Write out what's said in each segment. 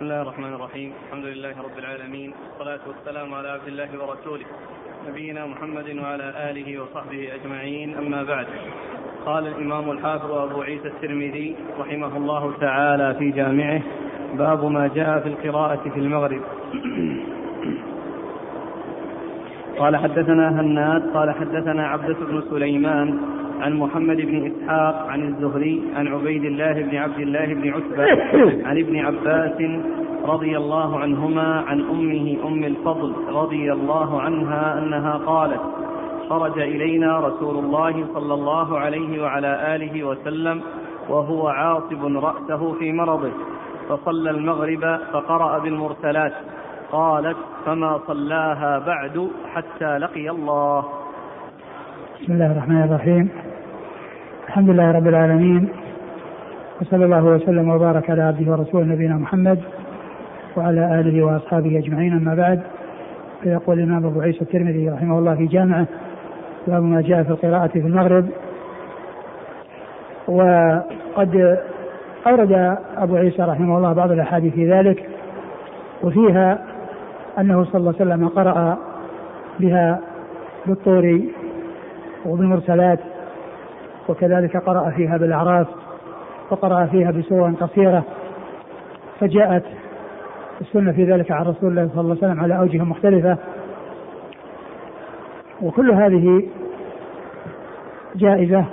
بسم الله الرحمن الرحيم. الحمد لله رب العالمين. والصلاة والسلام على عبد الله ورسوله. نبينا محمد وعلى آله وصحبه أجمعين. أما بعد. قال الإمام الحافظ أبو عيسى الترمذي رحمه الله تعالى في جامعه باب ما جاء في القراءة في المغرب. قال حدثنا هناد قال حدثنا عبدة بن سليمان عن محمد بن إسحاق عن الزهري عن عبيد الله بن عبد الله بن عتبة عن ابن عباس رضي الله عنهما عن أمه أم الفضل رضي الله عنها أنها قالت خرج إلينا رسول الله صلى الله عليه وعلى آله وسلم وهو عاصب رأسه في مرضه فصلى المغرب فقرأ بالمرسلات قالت فما صلاها بعد حتى لقي الله. بسم الله الرحمن الرحيم. الحمد لله رب العالمين وصلى الله وسلم وبارك على عبده ورسوله نبينا محمد وعلى آله وأصحابه أجمعين. أما بعد فيقول الإمام أبو عيسى الترمذي رحمه الله في جامعه باب ما جاء في القراءة في المغرب وقد أورد أبو عيسى رحمه الله بعض الأحاديث في ذلك وفيها أنه صلى الله عليه وسلم قرأ بها بالطور وبالمرسلات وكذلك قرأ فيها بالأعراف وقرأ فيها بسور قصيرة فجاءت السنة في ذلك عن رسول الله صلى الله عليه وسلم على أوجه مختلفة. وكل هذه جائزة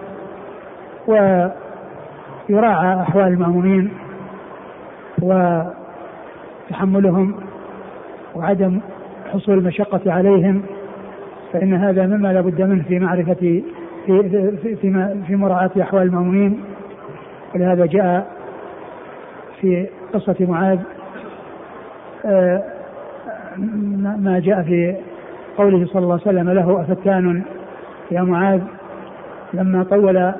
ويراعى أحوال المأمومين وتحملهم وعدم حصول المشقة عليهم فإن هذا مما لا بد منه في معرفة في في في, في مراعاة أحوال المأمومين ولهذا جاء في قصة معاذ آه، ما جاء في قوله صلى الله عليه وسلم له أفتان يا معاذ؟ لما طول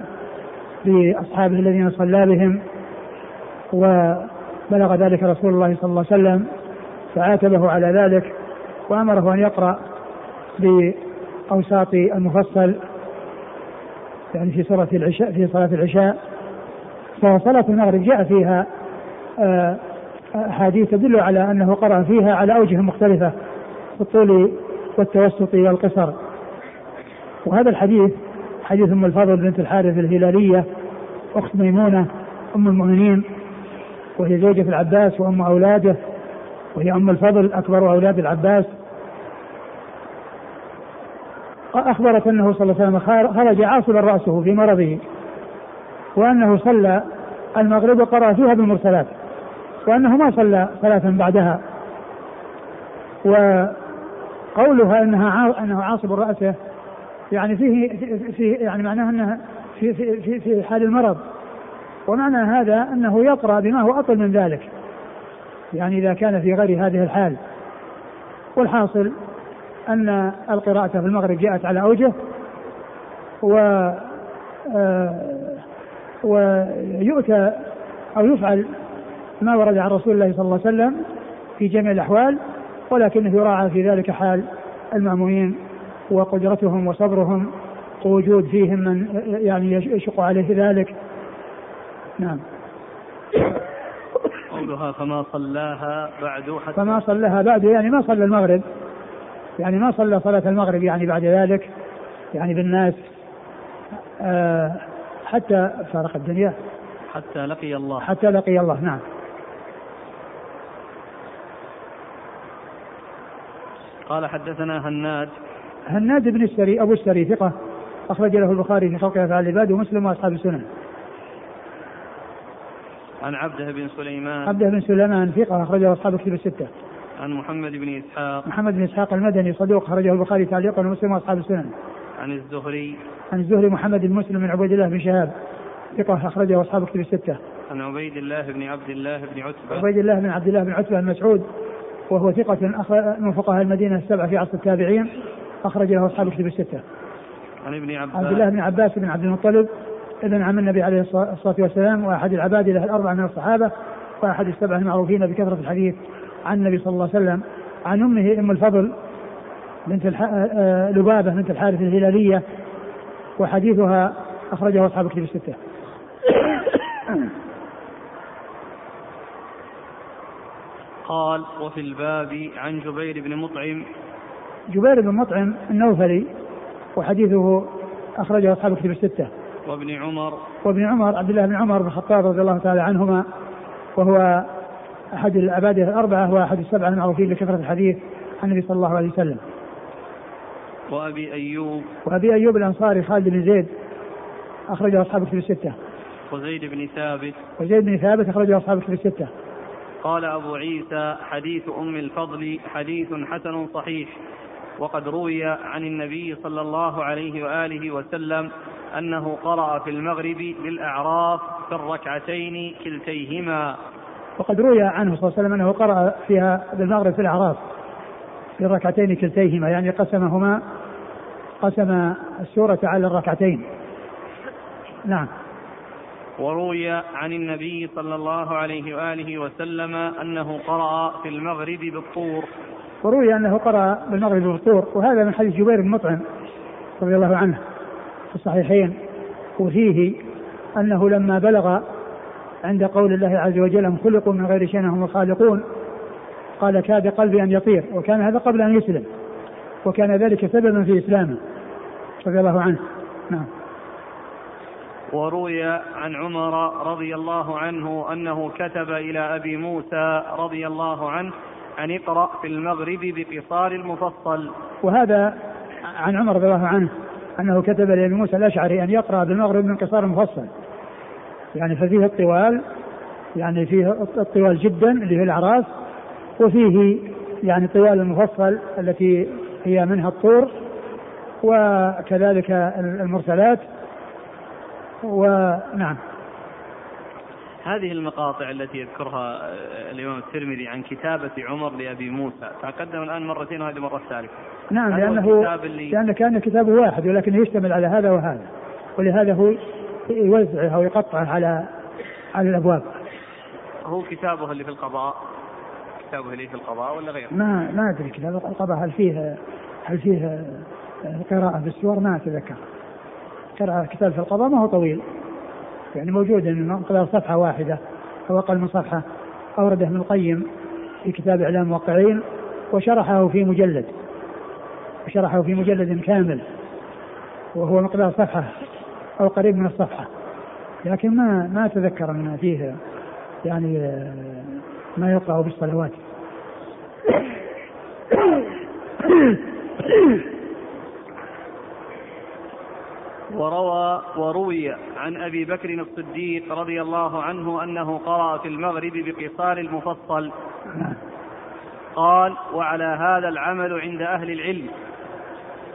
بأصحابه الذين صلى بهم وبلغ ذلك رسول الله صلى الله عليه وسلم فعاتبه على ذلك وأمره أن يقرأ بأوساط المفصل يعني في سورة العشاء في صلاة العشاء فصلاة المغرب جاء فيها آه، أحاديث تدل على أنه قرأ فيها على أوجه مختلفة في الطول والتوسط والقصر. وهذا الحديث حديث أم الفضل بنت الحارث الهلالية أخت ميمونة أم المؤمنين وهي زوجة العباس وأم أولاده وهي أم الفضل أكبر أولاد العباس اخبرت أنه صلى الله عليه وسلم خرج عاصبا رأسه في مرضه وأنه صلى المغرب وقرا فيها بالمرسلات وأنه ما صلى صلاة بعدها. و قولها انها أنه عاصب رأسه يعني فيه في يعني معناه انها في في في, في حال المرض. ومعنى هذا أنه يقرا بما هو أطول من ذلك يعني إذا كان في غير هذه الحال. والحاصل أن القراءة في المغرب جاءت على أوجه و آه، ويؤتى أو يفعل ما ورد عن رسول الله صلى الله عليه وسلم في جميع الأحوال ولكنه يراعى في ذلك حال المأمومين وقدرتهم وصبرهم ووجود فيهم من يعني يشق عليه ذلك. نعم. قولها فما صلاها بعد حتى فما صلاها بعد يعني ما صلى المغرب. يعني ما صلى صلاة المغرب يعني بعد ذلك يعني بالناس آه حتى فارق الدنيا. حتى لقي الله. حتى لقي الله نعم. قال حدثنا هناد. هناد بن السري أبو السري ثقة أخرج له البخاري في خلق افعال العباد ومسلم وأصحاب السنن. عن عبده بن سليمان. عبده بن سليمان ثقة أخرجه أصحاب الكتب الستة. عن محمد بن إسحاق محمد بن إسحاق المدني صدوق أخرجه البخاري تعليقا ومسلم وأصحاب السنن. عن الزهري عن الزهري محمد بن مسلم بن عبيد الله بن شهاب ثقة أخرجه أصحاب الكتب الستة. عن عبيد الله بن عبد الله بن عتبة عبيد الله بن عبد الله بن عتبة المسعود وهو ثقة من فقهاء المدينة السبعة في عصر التابعين أخرج له أصحاب الكتب الستة. عن ابن عباس عبد الله بن عباس بن عبد المطلب ابن عم النبي عليه الصلاة والسلام وأحد العباد له الأربعة من الصحابة وأحد السبعة المعروفين بكثرة الحديث عن النبي صلى الله عليه وسلم عن أمه أم الفضل بنت الح... آه، آه، لبابة بنت الحارث الهلالية وحديثها أخرجه أصحاب الكتب الستة. قال وفي الباب عن جبير بن مطعم. جبير بن مطعم النوفلي وحديثه أخرجه أصحاب كتب الستة. وابن عمر. وابن عمر عبد الله بن عمر بن الخطاب رضي الله تعالى عنهما وهو أحد الأبادية الأربعة وأحد السبعة المعروفين بكثرة الحديث عن النبي صلى الله عليه وسلم. وأبي أيوب. وأبي أيوب الأنصاري خالد بن زيد أخرجه أصحاب كتب الستة. وزيد بن ثابت. وزيد بن ثابت أخرجه أصحاب كتب الستة. قال أبو عيسى حديث أم الفضل حديث حسن صحيح. وقد روي عن النبي صلى الله عليه وآله وسلم أنه قرأ في المغرب بالأعراف في الركعتين كلتيهما. وقد روي عنه صلى الله عليه وسلم أنه قرأ فيها بالمغرب في الأعراف في الركعتين كلتيهما يعني قسمهما قسم السورة على الركعتين. نعم. وروي عن النبي صلى الله عليه وآله وسلم أنه قرأ في المغرب بالطور. وروي أنه قرأ بالمغرب بالطور وهذا من حديث جبير بن مطعم رضي الله عنه في الصحيحين وفيه أنه لما بلغ عند قول الله عز وجل هم خلقوا من غير شيء هم الخالقون. قال كاد قلبي أن يطير. وكان هذا قبل أن يسلم. وكان ذلك سببا في إسلامه. رضي الله عنه. نعم. وروي عن عمر رضي الله عنه أنه كتب إلى أبي موسى رضي الله عنه أن اقرأ في المغرب بقصار المفصل. وهذا عن عمر رضي الله عنه أنه كتب لأبي موسى الأشعري أن يقرأ بالمغرب من قصار المفصل. يعني ففيه الطوال يعني فيه الطوال جدا اللي في الاعراف وفيه يعني طوال المفصل التي هي منها الطور وكذلك المرسلات ونعم هذه المقاطع التي يذكرها الإمام الترمذي عن كتابة عمر لأبي موسى تقدم الآن مرتين وهذه المرة الثالثة نعم لأنه اللي... لأن كان كتابه واحد ولكن يشتمل على هذا وهذا ولهذا هو يوزعه أو يقطعه على على الأبواب. هو كتابه اللي في القضاء؟ كتابه اللي في القضاء ولا غيره؟ ما ما أدري كتاب القضاء هل فيه هل فيه قراءة بالسور ما أتذكر. قراءة كتاب في القضاء ما هو طويل. يعني موجود من مقدار صفحة واحدة أو أقل من صفحة. أورده ابن القيم في كتاب إعلام الموقعين وشرحه في مجلد. وشرحه في مجلد كامل. وهو مقدار صفحة أو قريب من الصفحة. لكن ما ما أتذكر أن فيه يعني ما يقرأ بالصلوات. وروى وروي عن أبي بكر الصديق رضي الله عنه أنه قرأ في المغرب بقصار المفصل. قال وعلى هذا العمل عند أهل العلم.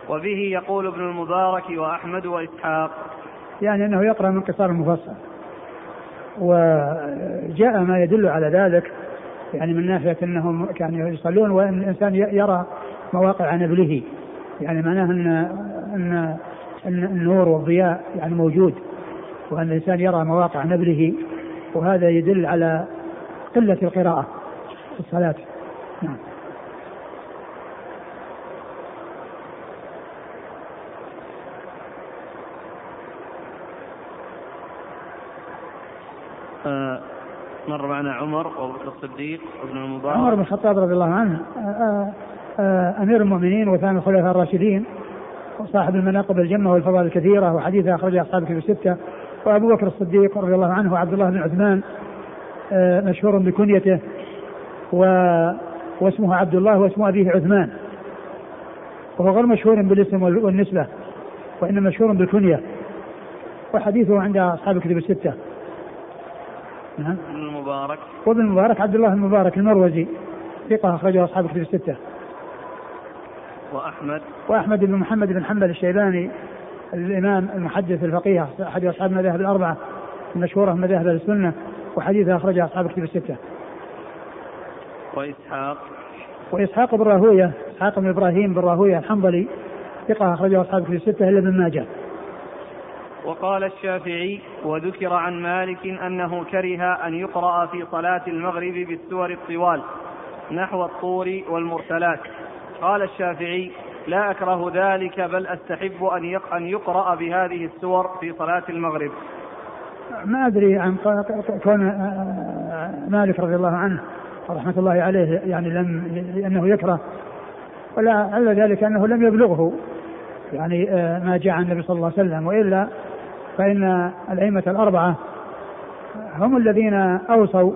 وبه يقول ابن المبارك وأحمد وإسحاق يعني أنه يقرأ من قصار المفصل. وجاء ما يدل على ذلك يعني من ناحية أنهم كانوا يصلون وإن الإنسان يرى مواقع نبله يعني معناه أن أن النور والضياء يعني موجود وأن الإنسان يرى مواقع نبله وهذا يدل على قلة القراءة في الصلاة. نعم. مر معنا عمر وأبو الصديق وابن المبارك. عمر بن الخطاب رضي الله عنه. آه، آه، أمير المؤمنين وثاني الخلفاء الراشدين وصاحب المناقب الجمة والفضائل الكثيرة وحديث أخرجه أصحاب كتب الستة. وأبو بكر الصديق رضي الله عنه وعبد الله بن عثمان آه، مشهور بكنيته و واسمه عبد الله واسم أبيه عثمان. وهو غير مشهور بالاسم والنسبة وإنما مشهور بالكنية وحديثه عند أصحاب الكتب الستة. نعم. ابن المبارك. وابن المبارك عبد الله المبارك المروزي. ثقة أخرجه أصحاب الكتب الستة. وأحمد. وأحمد بن محمد بن حنبل الشيباني الإمام المحدث الفقيه أحد أصحاب المذاهب الأربعة المشهورة من مذاهب السنة وحديثه أخرجه أصحاب الكتب الستة. وإسحاق. وإسحاق بن راهوية إسحاق بن إبراهيم بن راهوية الحنظلي ثقة أخرجه أصحاب الكتب الستة إلا ابن ماجه. وقال الشافعي وذكر عن مالك أنه كره أن يقرأ في صلاة المغرب بالسور الطوال نحو الطور والمرسلات. قال الشافعي لا أكره ذلك بل أستحب أن أن يقرأ بهذه السور في صلاة المغرب. ما أدري عن كون مالك رضي الله عنه رحمة الله عليه يعني لم لأنه يكره. ولعل ذلك أنه لم يبلغه يعني آه، ما جاء عن النبي صلى الله عليه وسلم وإلا فإن الأئمة الأربعة هم الذين أوصوا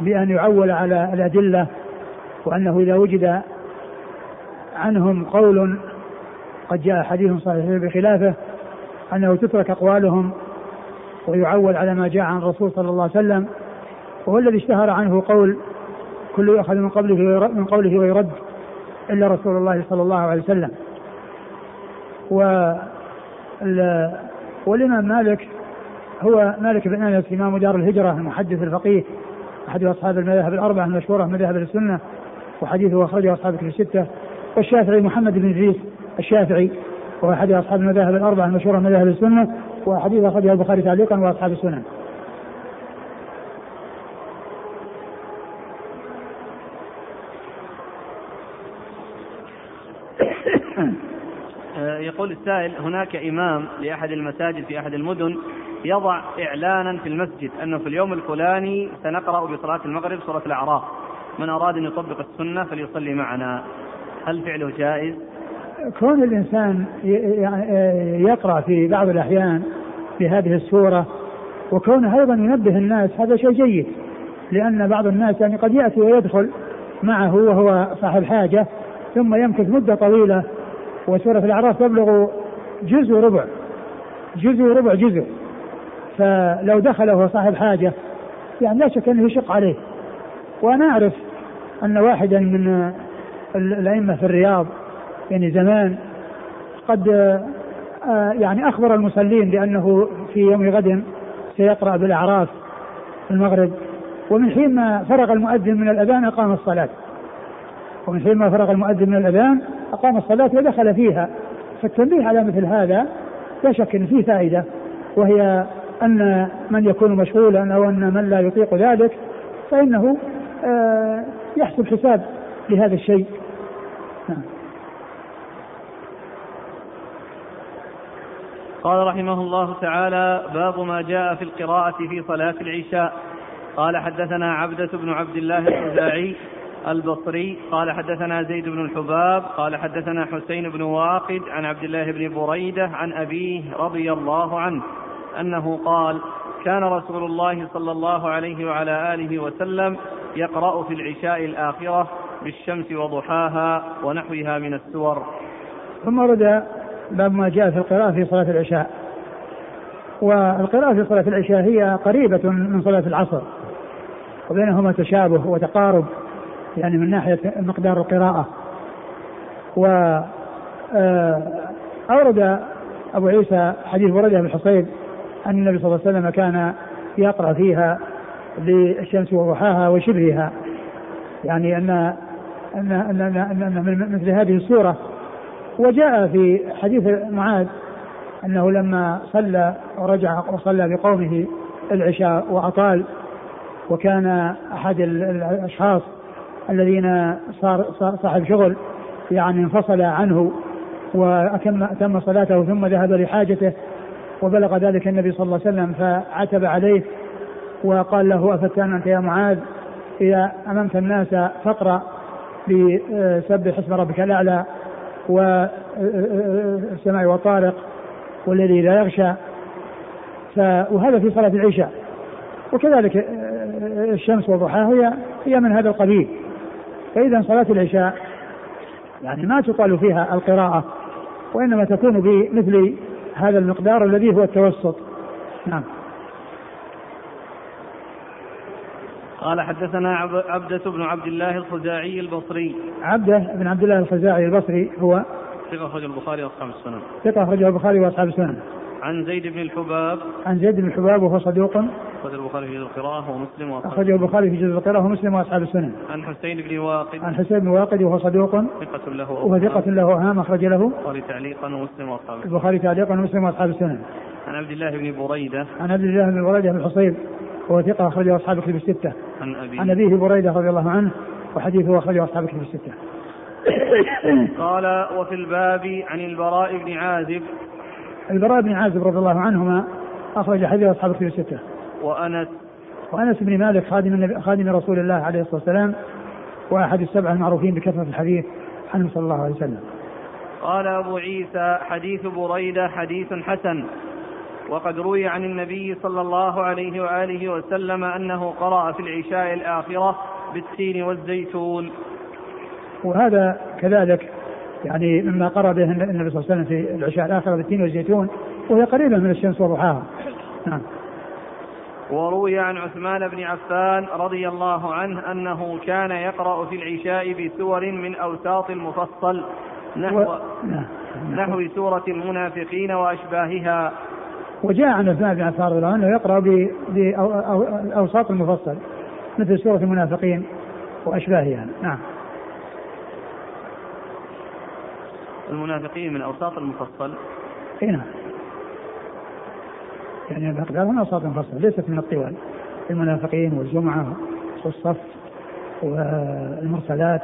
بأن يعول على الأدلة وأنه إذا وجد عنهم قول قد جاء حديث صحيح بخلافه أنه تترك أقوالهم ويعول على ما جاء عن الرسول صلى الله عليه وسلم وهو الذي اشتهر عنه قول كل يؤخذ من قوله من قوله ويرد إلا رسول الله صلى الله عليه وسلم. و والإمام مالك هو مالك بن أنس إمام دار الهجرة المحدث الفقيه أحد أصحاب المذاهب الأربعة المشهورة مذاهب السنة وحديثه أخرجه أصحاب كتب الستة والشافعي محمد بن إدريس الشافعي وهو أحد أصحاب المذاهب الأربعة المشهورة مذاهب السنة وحديث أخرجه البخاري تعليقا وأصحاب السنن. يقول السائل هناك إمام لأحد المساجد في أحد المدن يضع إعلانا في المسجد أنه في اليوم الفلاني سنقرأ بصلاة المغرب سورة الأعراف من أراد أن يطبق السنة فليصلي معنا هل فعله جائز؟ كون الإنسان يقرأ في بعض الأحيان في هذه السورة وكونه أيضا ينبه الناس هذا شيء جيد لأن بعض الناس يعني قد يأتي ويدخل معه وهو صاحب حاجة ثم يمكث مدة طويلة وسورة الأعراف تبلغ جزء ربع جزء ربع جزء. فلو دخل وهو صاحب حاجة يعني لا شك أنه يشق عليه. وأنا أعرف أن واحدا من الأئمة في الرياض يعني زمان قد آه، يعني أخبر المصلين بأنه في يوم غد سيقرأ بالأعراف في المغرب. ومن حين ما فرغ المؤذن من الأذان أقام الصلاة. ومن حين ما فرغ المؤذن من الأذان أقام الصلاة ودخل فيها. فالتنبيه على مثل هذا لا شك أن فيه فائدة وهي أن من يكون مشغولا أو أن من لا يطيق ذلك فإنه آه، يحسب حساب لهذا الشيء. نعم. قال رحمه الله تعالى باب ما جاء في القراءة في صلاة العشاء. قال حدثنا عبدة بن عبد الله الخزاعي البصري قال حدثنا زيد بن الحباب قال حدثنا حسين بن واقد عن عبد الله بن بريدة عن أبيه رضي الله عنه أنه قال كان رسول الله صلى الله عليه وعلى آله وسلم يقرأ في العشاء الآخرة بالشمس وضحاها ونحوها من السور. ثم ورد باب ما جاء في القراءة في صلاة العشاء. والقراءة في صلاة العشاء هي قريبة من صلاة العصر وبينهما تشابه وتقارب. يعني من ناحية مقدار القراءة. و آه، أورد أبو عيسى حديث برده بن حصيب أن النبي صلى الله عليه وسلم كان يقرأ فيها بالشمس وضحاها وشبهها. يعني أن أن أن, أن, أن من مثل هذه السورة. وجاء في حديث معاذ أنه لما صلى ورجع وصلى بقومه العشاء وأطال وكان أحد الأشخاص الذين صار صاحب شغل يعني انفصل عنه وأتم صلاته ثم ذهب لحاجته وبلغ ذلك النبي صلى الله عليه وسلم فعتب عليه وقال له أفتان أنت يا معاذ؟ إذا أممت الناس فاقرأ بسبح اسم ربك الأعلى والسماء والطارق والذي لا يغشى. وهذا في صلاة العشاء. وكذلك الشمس وضحاها هي هي من هذا القبيل. فإذا صلاة العشاء يعني ما تطال فيها القراءة وإنما تكون بمثل هذا المقدار الذي هو التوسط. نعم. قال حدثنا عبدة بن عبد الله الخزاعي البصري. عبدة بن عبد الله الخزاعي البصري هو ثقة أخرجه البخاري وأصحاب السنن. ثقة أخرجه البخاري وأصحاب السنن. عن زيد بن الحباب. عن زيد بن الحباب وهو صدوق أخرج البخاري في جزء القراءة ومسلم وأصحاب أخرجه البخاري في جزء القراءة ومسلم وأصحاب السنن عن حسين بن واقد. عن حسين بن واقد وهو صدوق ثقة له وهو ثقة له أوهام أخرج له. البخاري تعليقا ومسلم وأصحاب البخاري تعليقا ومسلم وأصحاب السنن عن عبد الله بن بريدة. عن عبد الله بن بريدة بن الحصيب وهو ثقة أخرجه أصحاب الكتب الستة. عن أبيه. عن أبيه بريدة رضي الله عنه وحديثه أخرجه أصحاب الكتب الستة. قال وفي الباب عن البراء بن عازب. البراء بن عازب رضي الله عنهما أخرج حديث أصحاب الكتب الستة. وأنس. وأنس بن مالك خادم خادم رسول الله عليه الصلاة والسلام وأحد السبعة المعروفين بكثرة الحديث عنه صلى الله عليه وسلم. قال أبو عيسى حديث بريدة حديث حسن. وقد روي عن النبي صلى الله عليه وآله وسلم أنه قرأ في العشاء الآخرة بالتين والزيتون. وهذا كذلك يعني مما قرأ به النبي صلى الله عليه وسلم في العشاء الآخرة بالتين والزيتون وهي قريبة من الشمس وضحاها. نعم. وروي عن عثمان بن عفان رضي الله عنه أنه كان يقرأ في العشاء بسور من أوساط المفصل نحو, و... نعم. نحو سورة المنافقين وأشباهها. وجاء عن عثمان بن عفان رضي الله عنه يقرأ بأوساط المفصل مثل سورة المنافقين وأشباهها. نعم. المنافقين من أوساط المفصل؟ إي نعم. يعني الأقدار من أوساط المفصل؟ ليست من الطوال. المنافقين والجمعة والصف والمرسلات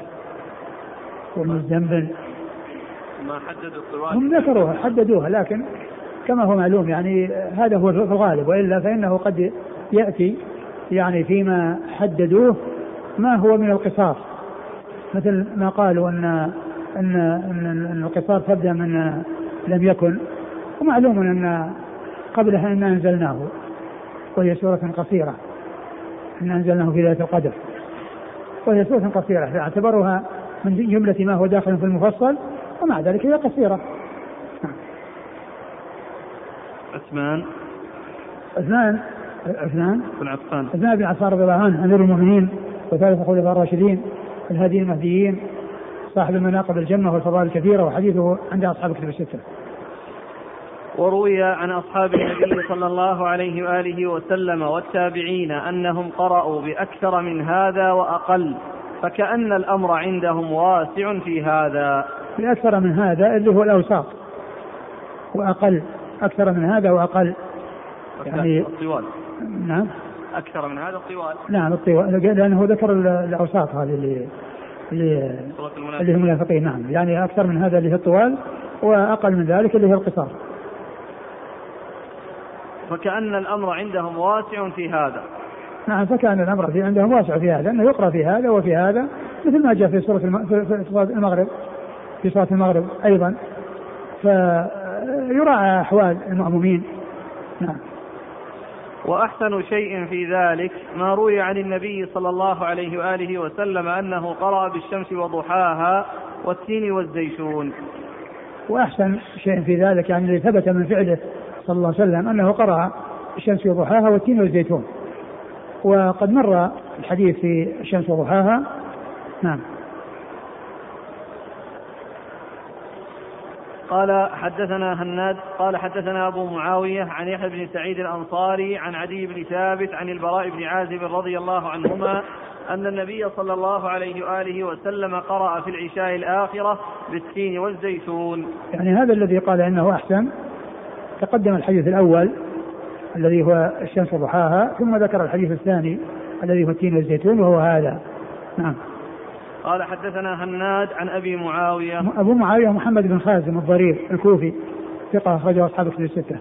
والمزمل ما حددوا الطوال؟ هم ذكروها حددوها لكن كما هو معلوم يعني هذا هو في الغالب وإلا فإنه قد يأتي يعني فيما حددوه ما هو من القصار مثل ما قالوا أن ان ان القصار تبدأ من لم يكن. ومعلوم أن قبلها ان أنزلناه وهي سورة قصيرة. ان أنزلناه في ليلة القدر. وهي سورة قصيرة فاعتبروها من جملة ما هو داخل في المفصل ومع ذلك هي قصيرة. عثمان. عثمان. عثمان. بن عفان. عثمان بن عفان رضي الله عنه أمير المؤمنين وثالث الخلفاء الراشدين الهادي المهديين صاحب المناقب الجمه والفضائل الكثيره وحديثه عند أصحاب الكتب الستة. وروي عن أصحاب النبي صلى الله عليه وآله وسلم والتابعين أنهم قرأوا بأكثر من هذا وأقل فكأن الأمر عندهم واسع في هذا. بأكثر من هذا اللي هو الأوساط وأقل أكثر من هذا وأقل. يعني الطوال. نعم. أكثر من هذا الطوال. نعم الطوال لأنه ذكر الأوساط هذه اللي اللي هم المنافقين نعم. يعني أكثر من هذا اللي هي الطوال وأقل من ذلك اللي هي القصار. فكأن الأمر عندهم واسع في هذا. نعم فكأن الأمر في عندهم واسع في هذا أنه يقرأ في هذا وفي هذا مثل ما جاء في سورة المغرب. في صلاة المغرب أيضا. فيراعى أحوال المأمومين. نعم. وأحسن شيء في ذلك ما روي عن النبي صلى الله عليه وآله وسلم أنه قرأ بالشمس وضحاها والتين والزيتون. وأحسن شيء في ذلك يعني الذي ثبت من فعله صلى الله عليه وسلم أنه قرأ الشمس وضحاها والتين والزيتون. وقد مر الحديث في الشمس وضحاها. نعم. قال حدثنا هناد قال حدثنا أبو معاوية عن يحيى بن سعيد الأنصاري عن عدي بن ثابت عن البراء بن عازب رضي الله عنهما أن النبي صلى الله عليه وآله وسلم قرأ في العشاء الآخرة بالتين والزيتون. يعني هذا الذي قال إنه أحسن تقدم الحديث الأول الذي هو الشمس وضحاها ثم ذكر الحديث الثاني الذي هو التين والزيتون وهو هذا. نعم. قال حدثنا هناد عن أبي معاوية. أبو معاوية محمد بن خازم الضرير الكوفي. ثقة أخرجه أصحاب الكتب الستة.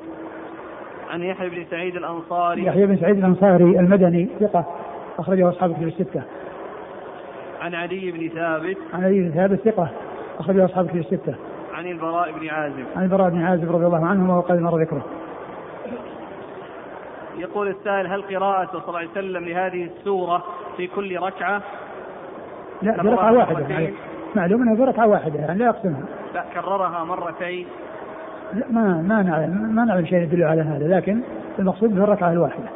عن يحيى بن سعيد الأنصاري. يحيى بن سعيد الأنصاري المدني. ثقة أخرجه أصحاب الكتب الستة. عن علي بن ثابت. عن علي بن ثابت ثقة أخرجه أصحاب الكتب الستة. عن البراء بن عازب. عن البراء بن عازب رضي الله عنهما وقد مر ذكره. يقول السائل هل قراءة صلى الله عليه وسلم لهذه السورة في كل ركعة؟ لا في ركعة واحدة معلوم إنها في ركعة واحدة يعني لا يقسمها لا كررها مرتين. لا ما ما نعلم ما نعلم شيء يدل على هذا لكن المقصود في الركعة الواحدة.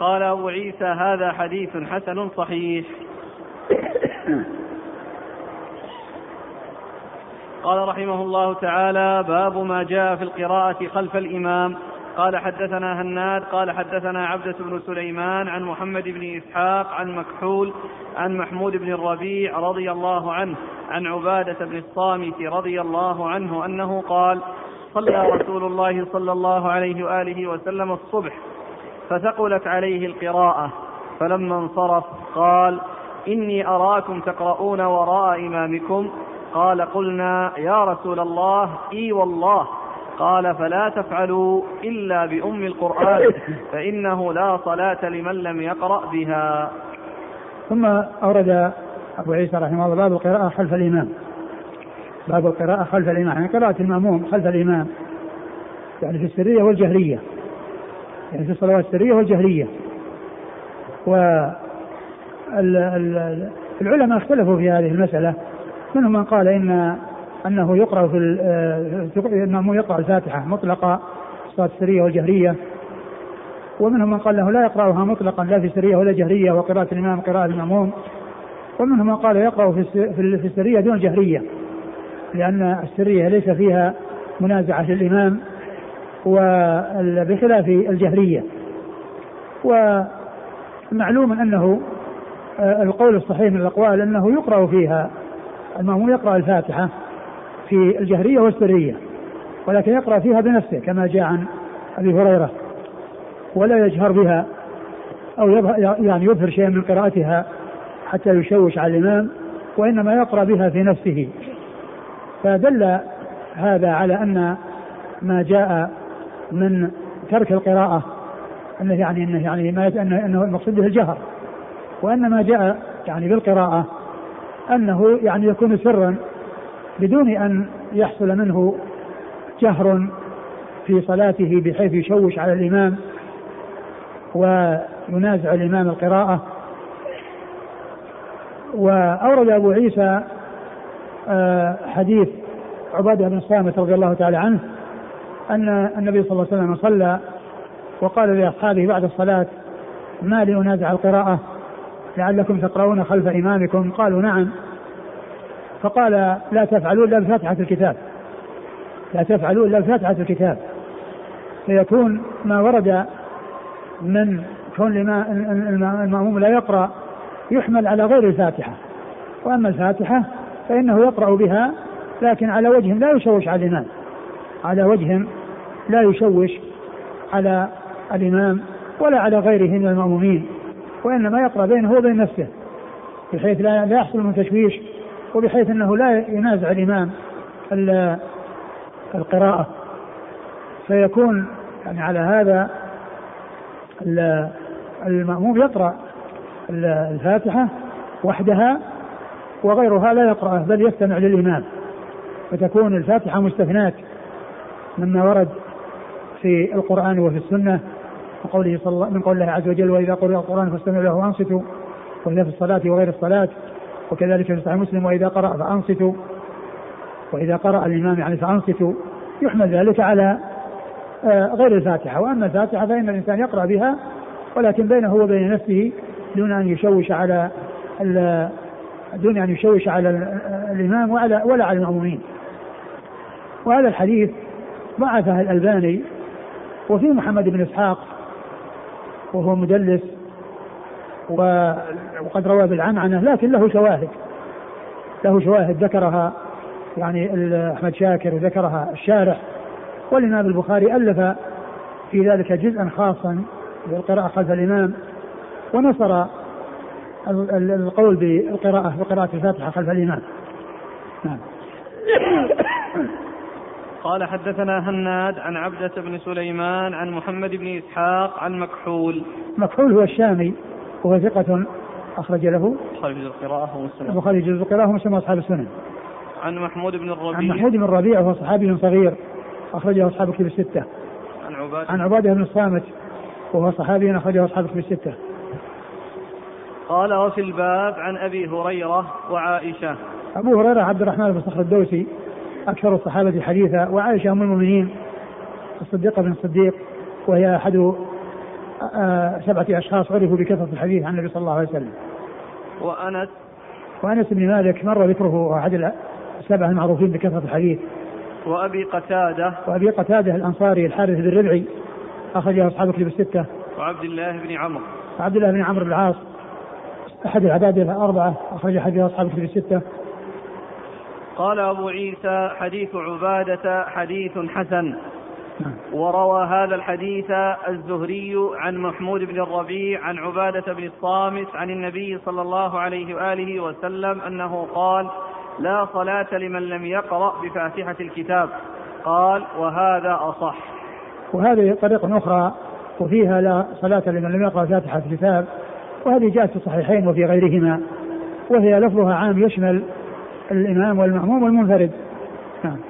قال أبو عيسى هذا حديث حسن صحيح. قال رحمه الله تعالى باب ما جاء في القراءة خلف الإمام. قال حدثنا هناد قال حدثنا عبدة بن سليمان عن محمد بن إسحاق عن مكحول عن محمود بن الربيع رضي الله عنه عن عبادة بن الصامت رضي الله عنه أنه قال صلى رسول الله صلى الله عليه وآله وسلم الصبح فثقلت عليه القراءة فلما انصرف قال إني أراكم تقرؤون وراء إمامكم قال قلنا يا رسول الله إي والله قال فلا تفعلوا إلا بأم القرآن فإنه لا صلاة لمن لم يقرأ بها. ثم أورد أبو عيسى رحمه الله باب القراءة خلف الإمام. باب القراءة خلف الإمام يعني قراءة المأموم خلف الإمام. يعني في السرية والجهرية يعني في الصلوات السرية والجهرية و العلماء اختلفوا في هذه المسألة. منهم من قال إن أنه يقرأ في المأموم يقرأ الفاتحة مطلقة الصلاة السرية والجهرية. ومنهم من قال له لا يقرأها مطلقا لا في سرية ولا جهرية وقراءة الإمام قراءة المأموم. ومنهم من قال يقرأ في السرية دون الجهرية لأن السرية ليس فيها منازعة للإمام وبخلاف الجهرية. ومعلوم أنه آه، القول الصحيح من الأقوال أنه يقرأ فيها المأموم يقرأ الفاتحة. في الجهرية والسرية ولكن يقرأ فيها بنفسه كما جاء عن أبي هريرة ولا يجهر بها أو يعني يظهر شيئا من قراءتها حتى يشوش على الإمام وإنما يقرأ بها في نفسه. فدل هذا على أن ما جاء من ترك القراءة أنه يعني أنه يعني ما أنه, أنه المقصود به الجهر. وأن ما جاء يعني بالقراءة أنه يعني يكون سرا بدون أن يحصل منه جهر في صلاته بحيث يشوش على الإمام وينازع الإمام القراءة. وأورد أبو عيسى آه، حديث عبادة بن الصامت رضي الله تعالى عنه أن النبي صلى الله عليه وسلم صلى وقال لأصحابه بعد الصلاة ما لي أنازع القراءة لعلكم تقرؤون خلف إمامكم؟ قالوا نعم. فقال لا تفعلوا إلا بفاتحة الكتاب. لا تفعلوا إلا بفاتحة الكتاب. فيكون ما ورد من كون المأموم لا يقرأ يحمل على غير الفاتحة. وأما الفاتحة فإنه يقرأ بها لكن على وجه لا يشوش على الإمام. على وجه لا يشوش على الإمام ولا على غيره من المأمومين وإنما يقرأ بينه وبين نفسه بحيث لا يحصل من تشويش وبحيث أنه لا ينازع الإمام القراءة. فيكون يعني على هذا المأموم يقرأ الفاتحة وحدها وغيرها لا يقرأه بل يستمع للإمام. فتكون الفاتحة مستثناة مما ورد في القرآن وفي السنة وقوله صلى الله من قول الله عز وجل وإذا قرئ القرآن فاستمعوا له وأنصتوا وإذا في الصلاة وغير الصلاة. وكذلك في صحيح مسلم وإذا قرأ فأنصتوا. وإذا قرأ الإمام يعني فأنصتوا. يحمل ذلك على آه، غير الفاتحة. وأما الفاتحة فإن الإنسان يقرأ بها ولكن بينه وبين نفسه دون أن يشوش على دون أن يشوش على الإمام وعلى ولا على المأمومين. وهذا الحديث ضعفه الألباني وفي محمد بن إسحاق وهو مدلس وقد روى بالعنعنة لكن له شواهد. له شواهد ذكرها يعني أحمد شاكر وذكرها الشارح. والإمام البخاري ألف في ذلك جزءا خاصا بالقراءة خلف الإمام ونصر القول بالقراءة بقراءة الفاتحة خلف الإمام. نعم. قال حدثنا هناد عن عبدة بن سليمان عن محمد بن إسحاق عن مكحول. مكحول هو الشامي. وهو ثقة أخرج له البخاري جزء القراءة ومسلم البخاري جزء القراءة ومسلم أصحاب السنن. عن محمود بن الربيع. عن محمود بن الربيع وهو صحابي صغير أخرجه أصحاب كتب الستة. عن عبادة. عن عبادة بن الصامت وهو صحابي أخرجه أصحاب كتب الستة. قال وفي الباب عن أبي هريرة وعائشة. أبو هريرة عبد الرحمن بن صخر الدوسي أكثر الصحابة حديثا وعائشة أم المؤمنين الصديقة بن الصديق وهي أحد سبعة أشخاص عرفوا بكثرة الحديث عن النبي صلى الله عليه وسلم. وأنس؟ وأنس بن مالك مر ذكره أحد السبعة المعروفين بكثرة الحديث. وأبي قتادة؟ وأبي قتادة الأنصاري الحارث بن ربعي أخرجه أصحاب كتب الستة. وعبد الله بن عمرو. وعبد الله بن عمرو بن العاص أحد العباد الأربعة أخرج حديث أصحاب كتب الستة. قال أبو عيسى حديث عبادة حديث حسن. وروى هذا الحديث الزهري عن محمود بن الربيع عن عبادة بن الصامت عن النبي صلى الله عليه وآله وسلم أنه قال لا صلاة لمن لم يقرأ بفاتحة الكتاب قال وهذا أصح وهذه طريقة أخرى وفيها لا صلاة لمن لم يقرأ فاتحة الكتاب وهذه جاءت في الصحيحين وفي غيرهما وهي لفظها عام يشمل الإمام والمأموم والمنفرد. نعم.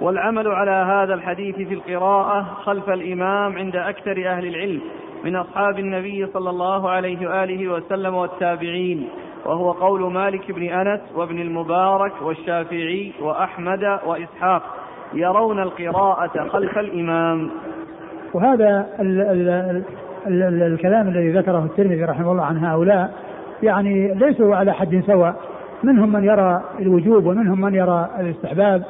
والعمل على هذا الحديث في القراءة خلف الإمام عند أكثر أهل العلم من أصحاب النبي صلى الله عليه وآله وسلم والتابعين وهو قول مالك بن أنس وابن المبارك والشافعي وأحمد وإسحاق يرون القراءة خلف الإمام. وهذا ال ال ال ال الكلام الذي ذكره الترمذي رحمه الله عن هؤلاء يعني ليسوا على حد سواء منهم من يرى الوجوب ومنهم من يرى الاستحباب.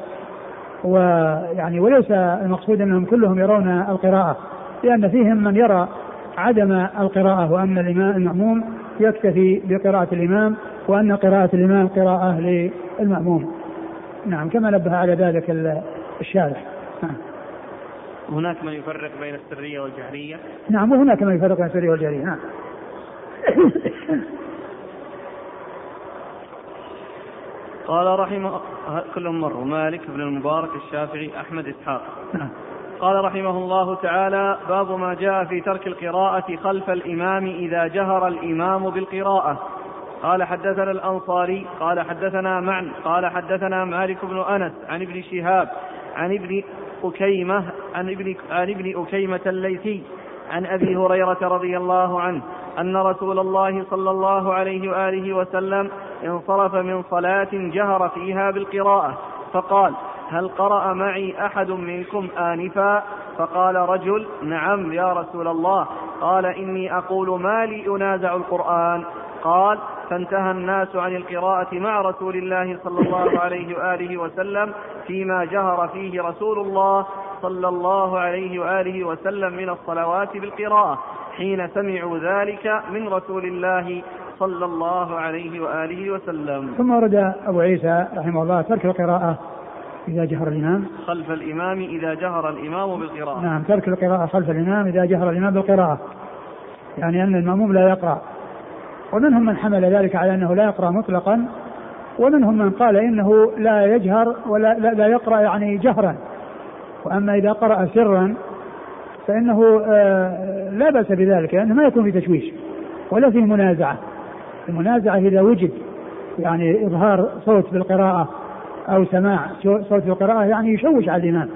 ويعني وليس المقصود أنهم كلهم يرون القراءة لأن فيهم من يرى عدم القراءة وأن الإمام المأموم يكتفي بقراءة الإمام وأن قراءة الإمام قراءة للمأموم. نعم كما نبه على ذلك الشارح. نعم. هناك من يفرق بين السرية والجهرية؟ نعم وهناك من يفرق بين السرية والجهرية. نعم. قال رحمه كلهم مروا. مالك بن المبارك الشافعي أحمد إسحاق. نعم. قال رحمه الله تعالى باب ما جاء في ترك القراءة خلف الإمام إذا جهر الإمام بالقراءة. قال حدثنا الأنصاري قال حدثنا معن قال حدثنا مالك بن أنس عن ابن شهاب عن ابن أكيمة عن ابن عن ابن أكيمة الليثي عن أبي هريرة رضي الله عنه أن رسول الله صلى الله عليه وآله وسلم انصرف من صلاة جهر فيها بالقراءة فقال هل قرأ معي أحد منكم آنفا؟ فقال رجل نعم يا رسول الله. قال إني أقول ما لي أنازع القرآن. قال فانتهى الناس عن القراءة مع رسول الله صلى الله عليه وآله وسلم فيما جهر فيه رسول الله صلى الله عليه وآله وسلم من الصلوات بالقراءة حين سمعوا ذلك من رسول الله صلى الله عليه وآله وسلم. ثم ورد أبو عيسى رحمه الله ترك القراءة إذا جهر الإمام. خلف الإمام إذا جهر الإمام بالقراءة. نعم ترك القراءة خلف الإمام إذا جهر الإمام بالقراءة. يعني أن المأموم لا يقرأ. ومنهم من حمل ذلك على أنه لا يقرأ مطلقا. ومنهم من قال إنه لا يجهر ولا لا, لا يقرأ يعني جهرا. وأما إذا قرأ سرا فإنه آه، لا بأس بذلك لأنه ما يكون في تشويش ولا فيه منازعة. المنازعة إذا وجد يعني إظهار صوت بالقراءة أو سماع صوت بالقراءة يعني يشوش على الإمام.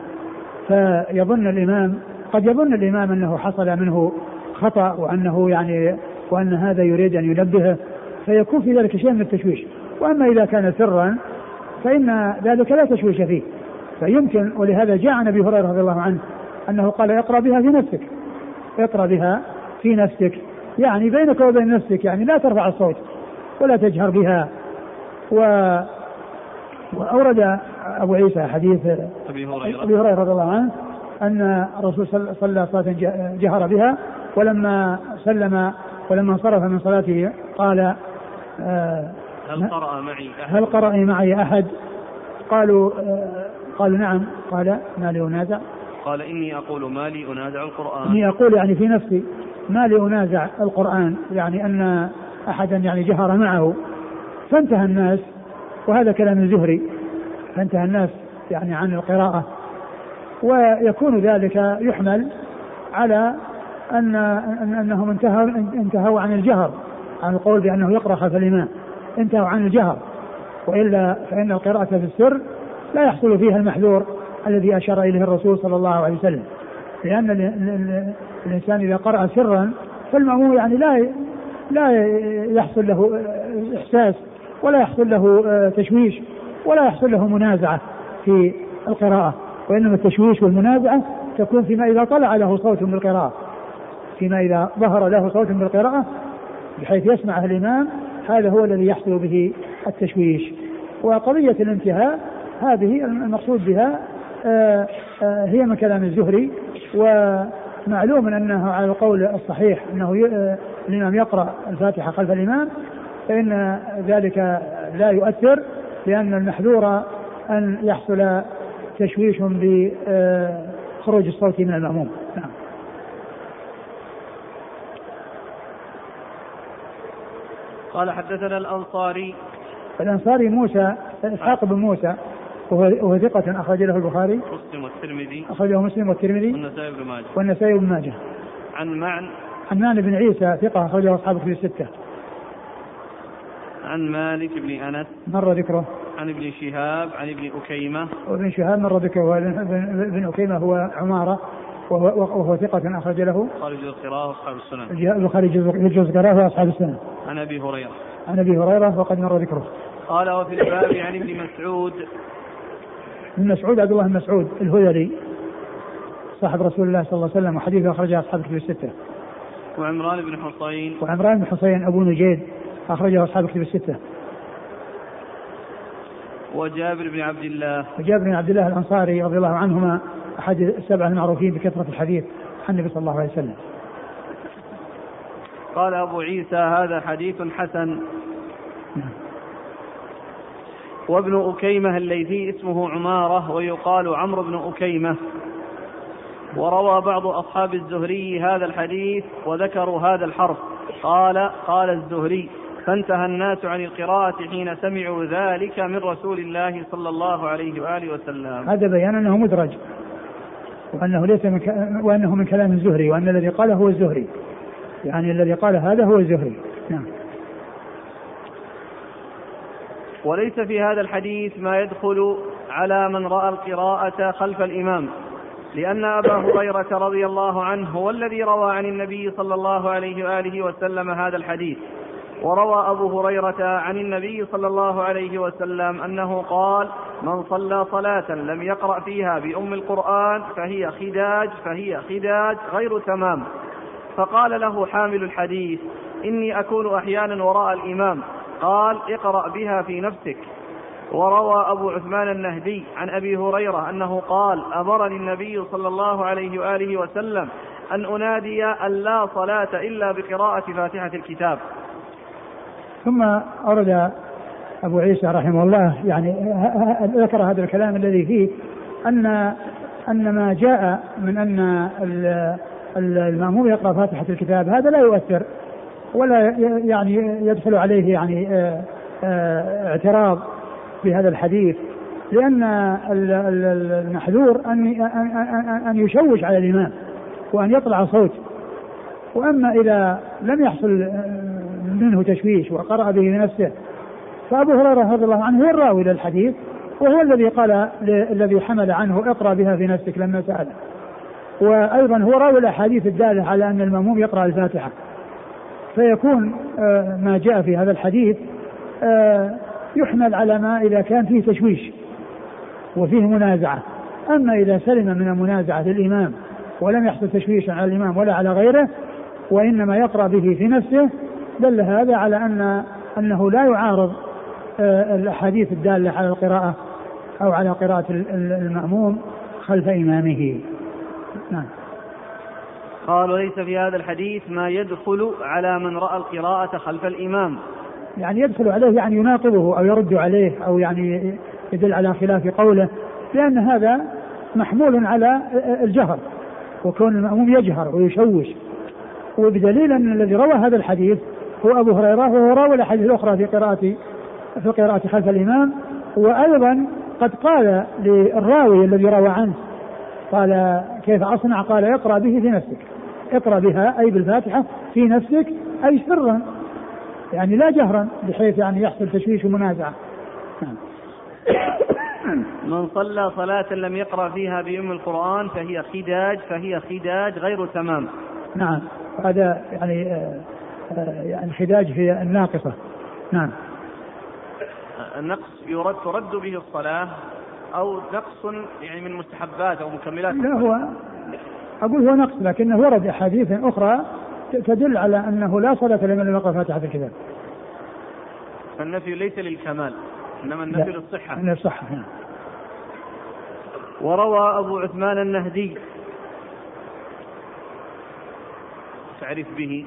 فيظن الإمام قد يظن الإمام أنه حصل منه خطأ وأنه يعني وأن هذا يريد أن ينبهه فيكون في ذلك شيء من التشويش. وأما إذا كان سرا فإن ذلك لا تشويش فيه. فيمكن ولهذا جاء عن أبي هريرة رضي الله عنه أنه قال اقرأ بها في نفسك. اقرأ بها في نفسك. يعني بينك وبين نفسك يعني لا ترفع الصوت ولا تجهر بها. و وأورد أبو عيسى حديث أبي هريرة. أبي هريرة رضي الله عنه أن الرسول صلى صلاة جهر بها ولما سلم ولما انصرف من صلاته قال آه هل قرأ معي أحد؟ هل قرأ معي أحد؟ قالوا آه قالوا نعم. قال ما لي أنازع. قال إني أقول ما لي أنازع القرآن. إني أقول يعني في نفسي. ما لي أنازع القرآن يعني أن أحدا يعني جهر معه. فانتهى الناس وهذا كلام الزهري. فانتهى الناس يعني عن القراءة. ويكون ذلك يحمل على أن أنهم انتهوا انتهوا عن الجهر عن القول بأنه يقرأ خلف الإمام. انتهوا عن الجهر. وإلا فإن القراءة في السر لا يحصل فيها المحذور الذي أشار إليه الرسول صلى الله عليه وسلم. لأن الإنسان إذا قرأ سرا فالمأموم يعني لا لا يحصل له إحساس ولا يحصل له تشويش ولا يحصل له منازعة في القراءة. وإنما التشويش والمنازعة تكون فيما إذا طلع له صوت بالقراءة فيما إذا ظهر له صوت بالقراءة بحيث يسمعه الإمام هذا هو الذي يحصل به التشويش. وقضية الانتهاء هذه المقصود بها آه، آه، هي من كلام الزهري. ومعلوم أنه على القول الصحيح أنه آه، الإمام يقرأ الفاتحة خلف الإمام فإن ذلك لا يؤثر لأن المحذور أن يحصل تشويش بصوت خروج الصوت من المأموم. نعم. قال حدثنا الأنصاري. الأنصاري موسى إسحاق بن موسى. وهو ثقة أخرج له البخاري. مسلم والترمذي. أخرجه مسلم والترمذي. والنسائي بن ماجه. والنسائي بن ماجه. عن معن. حنان بن عيسى ثقة أخرجه أصحاب كتب الستة. عن مالك بن أنس. مر ذكره. عن ابن شهاب عن ابن أكيمة. وابن شهاب مر ذكره. وابن ابن أكيمة هو عمارة. وهو, وهو ثقة أخرج له. خارج القراءة أصحاب السنن. البخاري جزء جزء قراه أصحاب السنة عن أبي هريرة. عن أبي هريرة وقد مر ذكره. قال وفي الباب عن ابن مسعود. ابن مسعود عبد الله بن مسعود الهذلي صاحب رسول الله صلى الله عليه وسلم وحديثه أخرجه أصحاب كتب الستة. وعمران بن حصين وعمران بن حسين أبو نجيد أخرجه أصحاب كتب الستة. وجابر بن عبد الله. وجابر بن عبد الله الأنصاري رضي الله عنهما أحد السبعة المعروفين بكثرة الحديث عن النبي صلى الله عليه وسلم. قال أبو عيسى هذا حديث حسن. نعم. وابن أكيمة الليثي اسمه عمارة ويقال عمرو بن أكيمة. وروى بعض أصحاب الزهري هذا الحديث وذكروا هذا الحرف. قال قال الزهري فانتهى الناس عن القراءة حين سمعوا ذلك من رسول الله صلى الله عليه وآله وسلم. هذا بيان أنه مدرج وأنه ليس من ك... وأنه من كلام الزهري وأن الذي قاله هو الزهري. يعني الذي قال هذا هو الزهري. نعم. وليس في هذا الحديث ما يدخل على من رأى القراءة خلف الإمام لأن أبا هريرة رضي الله عنه هو الذي روى عن النبي صلى الله عليه وآله وسلم هذا الحديث. وروى أبو هريرة عن النبي صلى الله عليه وسلم أنه قال من صلى صلاة لم يقرأ فيها بأم القرآن فهي خداج فهي خداج غير تمام. فقال له حامل الحديث إني أكون أحيانا وراء الإمام. قال اقرأ بها في نفسك. وروى أبو عثمان النهدي عن أبي هريرة أنه قال أمرني النبي صلى الله عليه وآله وسلم أن أنادي أن لا صلاة إلا بقراءة فاتحة الكتاب. ثم أورد أبو عيسى رحمه الله يعني ذكر هذا الكلام الذي فيه أن أن ما جاء من أن المأموم يقرأ فاتحة الكتاب هذا لا يؤثر. ولا يعني يدخل عليه يعني آه، آه، اعتراض بهذا الحديث لأن المحذور أن أن يشوش على الإمام وأن يطلع صوت. وأما إذا لم يحصل آه، منه تشويش وقرأ به بنفسه فأبو هريرة رضي الله عنه هو الراوي للحديث وهو الذي قال الذي حمل عنه اقرأ بها في نفسك لما سأله وأيضا هو راوي الأحاديث الدالة على أن المأموم يقرأ الفاتحة. فيكون آه، ما جاء في هذا الحديث آه، يحمل على ما إذا كان فيه تشويش وفيه منازعة. أما إذا سلم من المنازعة الإمام ولم يحصل تشويش على الإمام ولا على غيره وإنما يقرأ به في نفسه دل هذا على أن أنه لا يعارض آه، الأحاديث الدالة على القراءة أو على قراءة المأموم خلف إمامه. نعم. قال وليس في هذا الحديث ما يدخل على من رأى القراءة خلف الإمام. يعني يدخل عليه يعني يناقضه أو يرد عليه أو يعني يدل على خلاف قوله لأن هذا محمول على الجهر وكون المأموم يجهر ويشوش. وبدليل أن الذي روى هذا الحديث هو أبو هريرة وهو راوي الأحاديث الأخرى في قراءة في القراءة خلف الإمام. وأيضا قد قال للراوي الذي روى عنه قال كيف أصنع؟ قال اقرأ به في نفسك. اقرأ بها أي بالفاتحة في نفسك أي سرا يعني لا جهرا بحيث يعني يحصل تشويش ومنازعة. نعم. من صلى صلاة لم يقرأ فيها بأم القرآن فهي خداج فهي خداج غير تمام. نعم. هذا يعني آه، آه، يعني خداج هي الناقصة. نعم. النقص يرد ترد به الصلاة أو نقص يعني من مستحبات أو مكملات لا هو أقول هو نقص لكنه ورد أحاديث أخرى تدل على أنه لا صلاة لمن لم يقرأ فاتحة الكتاب. فالنفي ليس للكمال إنما النفي للصحة. للصحة نعم. وروى أبو عثمان النهدي تعرف به؟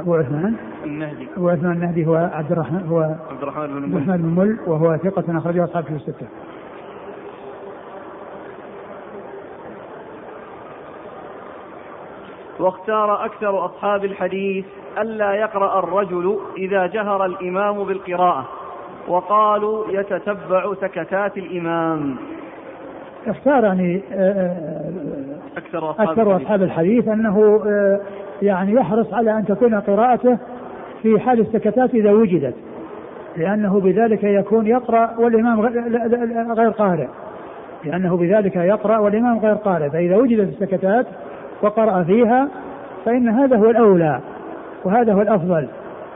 أبو عثمان؟ النهدي. أبو عثمان النهدي هو عبد الرحمن هو عبد الرحمن بن الرحمن بن مل وهو ثقة أخرجه أصحاب في الستة. واختار أكثر أصحاب الحديث ألا يقرأ الرجل إذا جهر الإمام بالقراءة وقالوا يتتبع سكتات الإمام. اختار يعني آه، آه، أكثر أصحاب, أكثر أصحاب الحديث أنه آه، يعني يحرص على أن تكون قراءته في حال السكتات إذا وجدت لأنه بذلك يكون يقرأ والإمام غير قارئ. لأنه بذلك يقرأ والإمام غير قارئ فإذا وجدت السكتات وقرأ فيها فإن هذا هو الأولى وهذا هو الأفضل.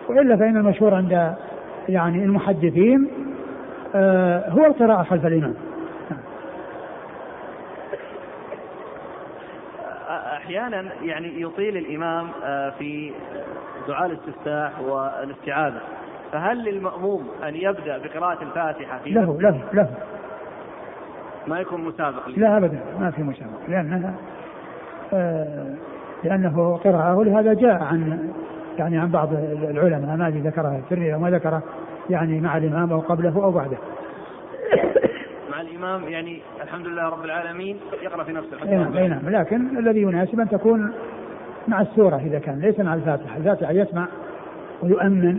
وإلا فإن المشهور عند يعني المحدثين آه هو القراءة خلف الإمام. أحيانا يعني يطيل الإمام آه، في دعاء الاستفتاح والاستعاذة. فهل للمأموم أن يبدأ بقراءة الفاتحة في له له له. ما يكون مسابق لا أبدا ما في مسابق لأنها لأنه قراءة ولهذا جاء عن يعني عن بعض العلماء ما ذكرها السري أو ما ذكره يعني مع الإمام أو قبله أو بعده. مع الإمام يعني الحمد لله رب العالمين يقرأ في نفسه. أي نعم أي نعم لكن الذي يناسب أن تكون مع السورة إذا كان ليس مع الفاتحة، الفاتحة يسمع ويؤمن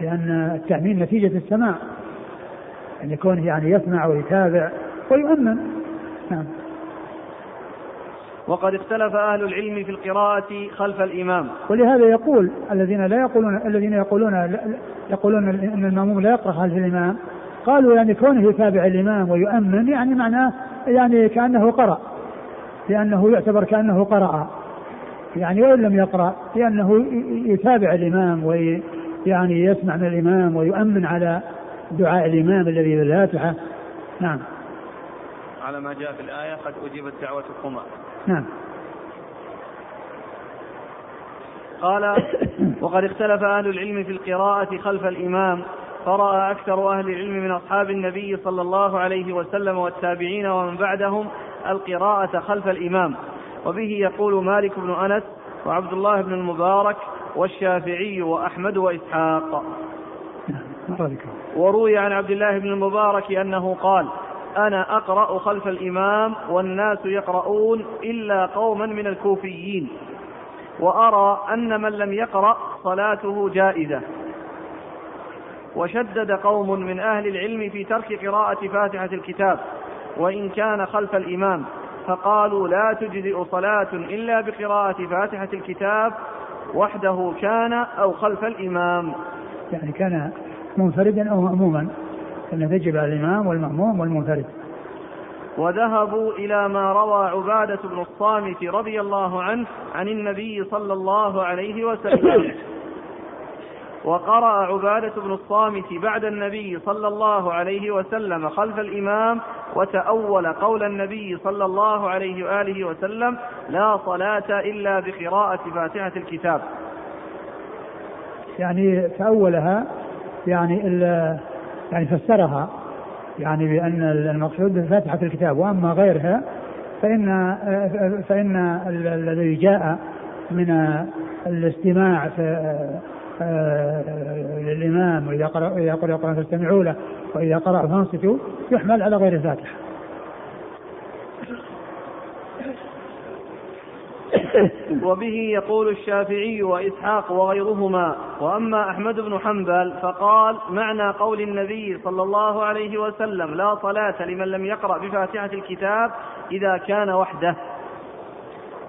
لأن التأمين نتيجة السماع. أن يكون يعني يسمع ويتابع ويؤمن. نعم. وقد اختلف أهل العلم في القراءة خلف الإمام. ولهذا يقول الذين لا يقولون الذين يقولون يقولون أن المأموم لا يقرأ خلف الإمام قالوا يعني كونه يتابع الإمام ويؤمن يعني معناه يعني كأنه قرأ لأنه يعتبر كأنه قرأ. يعني وإن لم يقرأ لأنه يتابع الإمام ويعني يسمع من الإمام ويؤمن على دعاء الإمام الذي بالفاتحة نعم. على ما جاء في الآية قد أجيبت دعوتكما نعم. قال وقد اختلف أهل العلم في القراءة خلف الإمام فرأى أكثر أهل العلم من أصحاب النبي صلى الله عليه وسلم والتابعين ومن بعدهم القراءة خلف الإمام. وبه يقول مالك بن أنس وعبد الله بن المبارك والشافعي وأحمد وإسحاق. نعم، وروي عن عبد الله بن المبارك أنه قال أنا أقرأ خلف الإمام والناس يقرؤون إلا قوما من الكوفيين وأرى أن من لم يقرأ صلاته جائزة. وشدد قوم من أهل العلم في ترك قراءة فاتحة الكتاب وإن كان خلف الإمام فقالوا لا تجزئ صلاة إلا بقراءة فاتحة الكتاب وحده كان أو خلف الإمام. يعني كان منفردا أو مأموما. أنه تجب على الإمام والمأموم والمنفرد. وذهبوا إلى ما روى عبادة بن الصامت رضي الله عنه عن النبي صلى الله عليه وسلم. وقرأ عبادة بن الصامت بعد النبي صلى الله عليه وسلم خلف الإمام وتأول قول النبي صلى الله عليه وآله وسلم لا صلاة إلا بقراءة فاتحة الكتاب. يعني تأولها يعني يعني فسرها يعني بأن المقصود بفاتحة الكتاب وأما غيرها فإن فإن الذي جاء من الاستماع للإمام وإذا قرأ إذا قرأ القرآن فاستمعوا له وإذا قرأ فانصتوا يحمل على غير الفاتحة. وبه يقول الشافعي وإسحاق وغيرهما. وأما أحمد بن حنبل فقال معنى قول النبي صلى الله عليه وسلم لا صلاة لمن لم يقرأ بفاتحة الكتاب إذا كان وحده.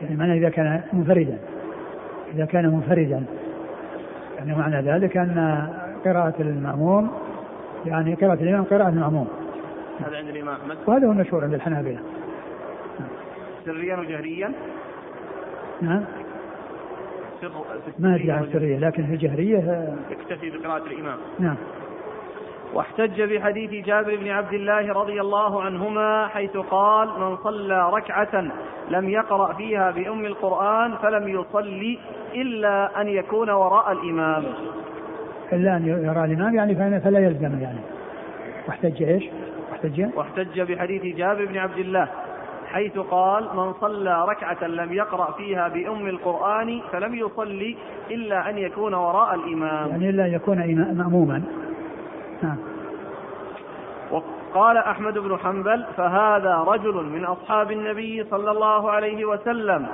يعني معنى إذا كان منفردا. إذا كان منفردا. يعني معنى ذلك أن قراءة المأموم يعني قراءة الإمام قراءة المأموم. هذا عند الإمام أحمد. وهذا هو المشهور عند الحنابلة. سريا وجهريا. نعم. ما أدري عن السرية لكن في الجهرية يكتفي بقراءة الإمام. نعم. واحتج بحديث جابر بن عبد الله رضي الله عنهما حيث قال من صلى ركعة لم يقرأ فيها بأم القرآن فلم يصلي إلا أن يكون وراء الإمام. إلا أن يرى الإمام يعني فلا يلزم يعني. واحتج إيش؟ واحتج؟ واحتج بحديث جابر بن عبد الله. حيث قال من صلى ركعة لم يقرأ فيها بأم القرآن فلم يصلي إلا أن يكون وراء الإمام. يعني إلا أن يكون مأموما. نعم وقال أحمد بن حنبل فهذا رجل من أصحاب النبي صلى الله عليه وسلم.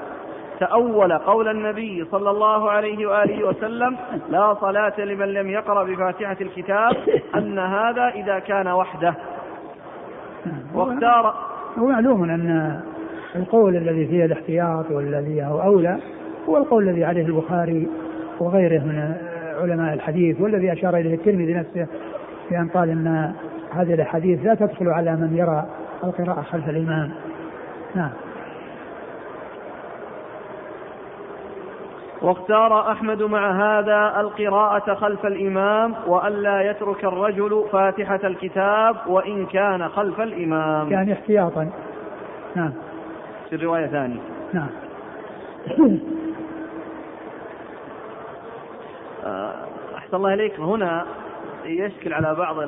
تأول قول النبي صلى الله عليه وآله وسلم لا صلاة لمن لم يقرأ بفاتحة الكتاب أن هذا إذا كان وحده. واختار هو معلوم أن القول الذي فيه الاحتياط والذي هو أولى هو القول الذي عليه البخاري وغيره من علماء الحديث والذي أشار إليه الترمذي نفسه بأن قال أن هذه الأحاديث لا تدخل على من يرى القراءة خلف الإمام. نعم. واختار أحمد مع هذا القراءة خلف الإمام وألا يترك الرجل فاتحة الكتاب وإن كان خلف الإمام. يعني احتياطا. نعم. في الرواية ثانية. نعم. آه، أحسن الله إليك. هنا يشكل على بعض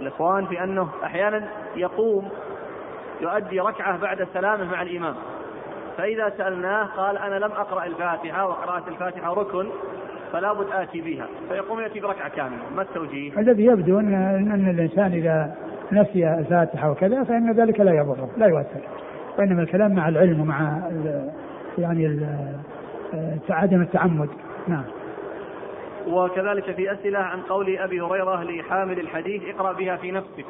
الإخوان في أنه أحيانا يقوم يؤدي ركعة بعد السلامة مع الإمام. فإذا سألناه قال أنا لم أقرأ الفاتحة وقراءة الفاتحة ركن فلا بد آتي بها. فيقوم يأتي بركعة كاملة. ما التوجيه؟ الذي يبدو أن أن الإنسان إذا نسي الفاتحة وكذا فإن ذلك لا يضره لا يؤثر. وإنما الكلام مع العلم ومع يعني ال عدم التعمد. نعم. وكذلك في أسئلة عن قول أبي هريرة لحامل الحديث اقرأ بها في نفسك.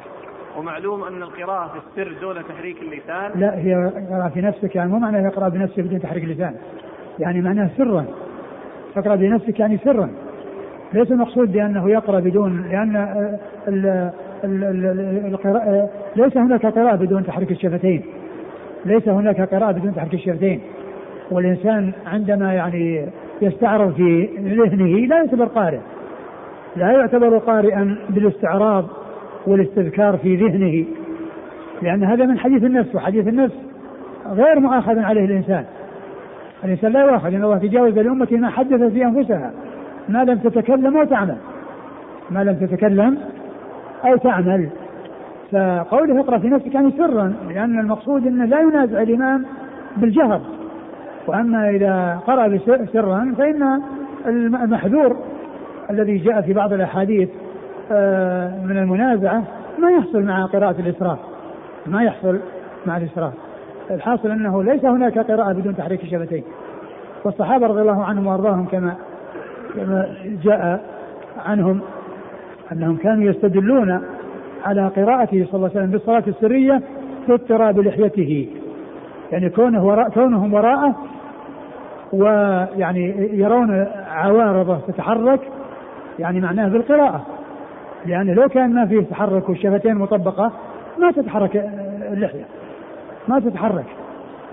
ومعلوم أن القراءة في السر دون تحريك اللسان. لا هي قراءة في نفسك يعني مو معناه يقرأ بنفسه بدون تحريك اللسان. يعني معناه سرا. تقرأ بنفسك يعني سرا. ليس المقصود بأنه يقرأ بدون ال القراءة ليس هناك قراءة بدون تحريك الشفتين. ليس هناك قراءة بدون تحريك الشفتين. والإنسان عندما يعني يستعرض في ذهنه لا يعتبر قارئ. لا يعتبر قارئا بالاستعراض والاستذكار في ذهنه. لأن هذا من حديث النفس وحديث النفس غير مؤاخذ عليه الإنسان. الإنسان لا يؤاخذ لأن الله تجاوز لأمة ما حدث في أنفسها. ما لم تتكلم أو تعمل. ما لم تتكلم أو تعمل. فقوله اقرأ في نفسك يعني سرا لأن المقصود أنه لا ينازع الإمام بالجهر. وأما إذا قرأ سرا فإن المحذور الذي جاء في بعض الأحاديث من المنازعة ما يحصل مع قراءة الإسراف. ما يحصل مع الإسراف. الحاصل أنه ليس هناك قراءة بدون تحريك الشفتين. والصحابة رضي الله عنهم وأرضاهم كما كما جاء عنهم أنهم كانوا يستدلون على قراءته صلى الله عليه وسلم بالصلاة السرية في اضطراب لحيته يعني كونه وراء كونهم وراءه ويعني يرون عوارضه تتحرك يعني معناه بالقراءة. لأن لو كان ما فيه تحرك والشفتين مطبقة ما تتحرك اللحية. ما تتحرك.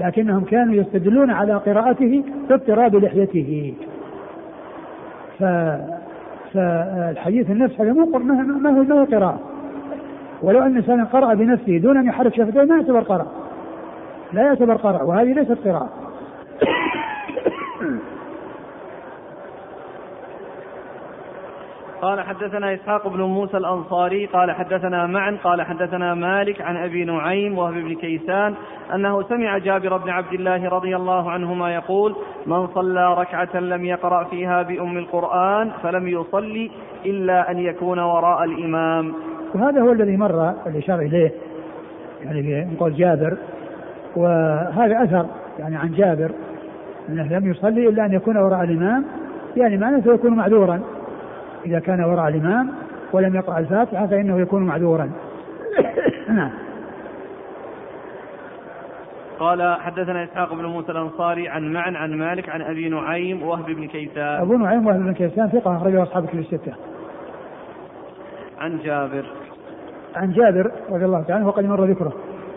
لكنهم كانوا يستدلون على قراءته باضطراب لحيته. ف فالحديث النفس هذا مو ما هو ما هو قراءة. ولو أن إنسان قرأ بنفسه دون أن يحرك شفتيه ما يعتبر قرأ. لا يعتبر قرأ وهذه ليست قراءة. قال حدثنا إسحاق بن موسى الأنصاري قال حدثنا معا قال حدثنا مالك عن أبي نعيم وهب بن كيسان أنه سمع جابر بن عبد الله رضي الله عنهما يقول من صلى ركعة لم يقرأ فيها بأم القرآن فلم يصلي إلا أن يكون وراء الإمام. وهذا هو الذي مر الإشارة إليه يعني نقول جابر وهذا أثر يعني عن جابر أنه لم يصلي إلا أن يكون وراء الإمام يعني معناه سيكون معذورا إذا كان وراء الإمام ولم يقرأ الفاتحة فإنه يكون معذورا. نعم. قال حدثنا إسحاق بن موسى الأنصاري عن معن عن مالك عن أبي نعيم وهب بن كيسان. أبو نعيم وهب بن كيسان ثقة أخرجه أصحاب كتب الستة. عن جابر. عن جابر رضي الله تعالى عنه وقد مر ذكره.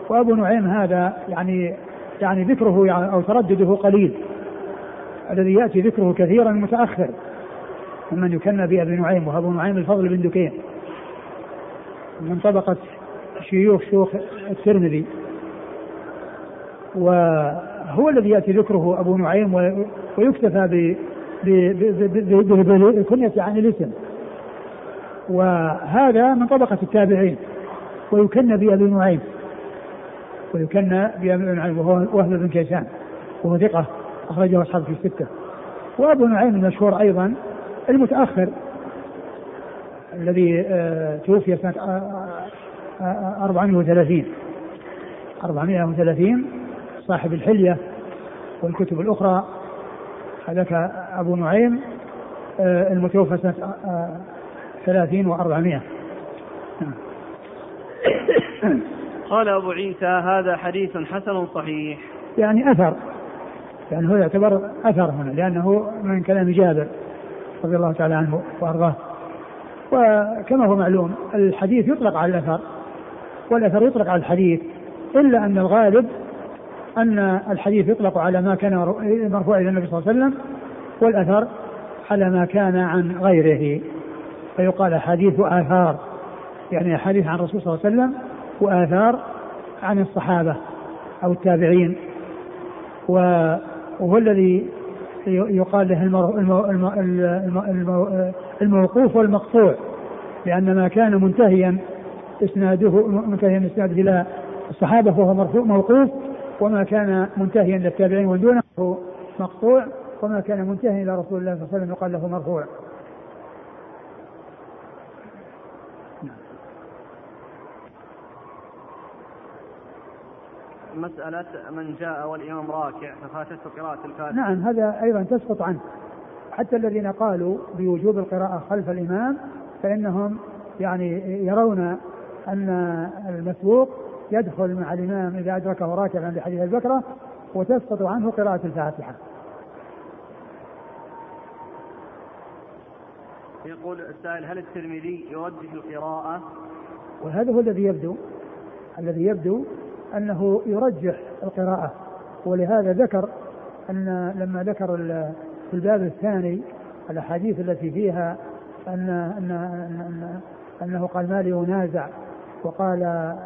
وأبو نعيم هذا يعني يعني ذكره يعني أو تردده قليل. الذي يأتي ذكره كثيرا متأخر. ممن يكنى بأبي نعيم وأبو نعيم الفضل بن دكين. من طبقة شيوخ شيوخ الترمذي. وهو الذي يأتي ذكره أبو نعيم ويكتفى بالكنية عن الاسم. وهذا من طبقة التابعين. ويكنى بأبي نعيم. ويكنى بأبي نعيم وهو وهب بن كيسان. وهو ثقة أخرجه أصحابه في الستة. وأبو نعيم المشهور أيضا المتأخر الذي آه، توفي سنة 430 430 صاحب الحلية والكتب الأخرى. هذاك أبو نعيم آه، المتوفى سنة آه، ثلاثين وأربعمائة. قال أبو عيسى هذا حديث حسن صحيح. يعني أثر يعني هو يعتبر أثر هنا لأنه من كلام جابر. رضي الله تعالى عنه وأرضاه. وكما هو معلوم الحديث يطلق على الأثر والأثر يطلق على الحديث إلا أن الغالب أن الحديث يطلق على ما كان مرفوع إلى النبي صلى الله عليه وسلم والأثر على ما كان عن غيره. فيقال حديث آثار يعني حديث عن الرسول صلى الله عليه وسلم وآثار عن الصحابة أو التابعين. وهو الذي يقال له الموقوف والمقطوع لأن ما كان منتهيا إسناده منتهيا إسناده إلى الصحابة فهو مرفوع موقوف وما كان منتهيا للتابعين ومن دونه فهو مقطوع وما كان منتهيا إلى رسول الله صلى الله عليه وسلم يقال له مرفوع. مسألة من جاء والإمام راكع ففاتته قراءة الفاتحة. نعم هذا أيضا تسقط عنه. حتى الذين قالوا بوجوب القراءة خلف الإمام فإنهم يعني يرون أن المسبوق يدخل مع الإمام إذا أدركه راكعا لحديث البكرة وتسقط عنه قراءة الفاتحة. يقول السائل هل الترمذي يوجه القراءة؟ وهذا هو الذي يبدو الذي يبدو أنه يرجح القراءة ولهذا ذكر أن لما ذكر في الباب الثاني الأحاديث التي فيها أن أن أن أنه قال ما لي ينازع وقال آه،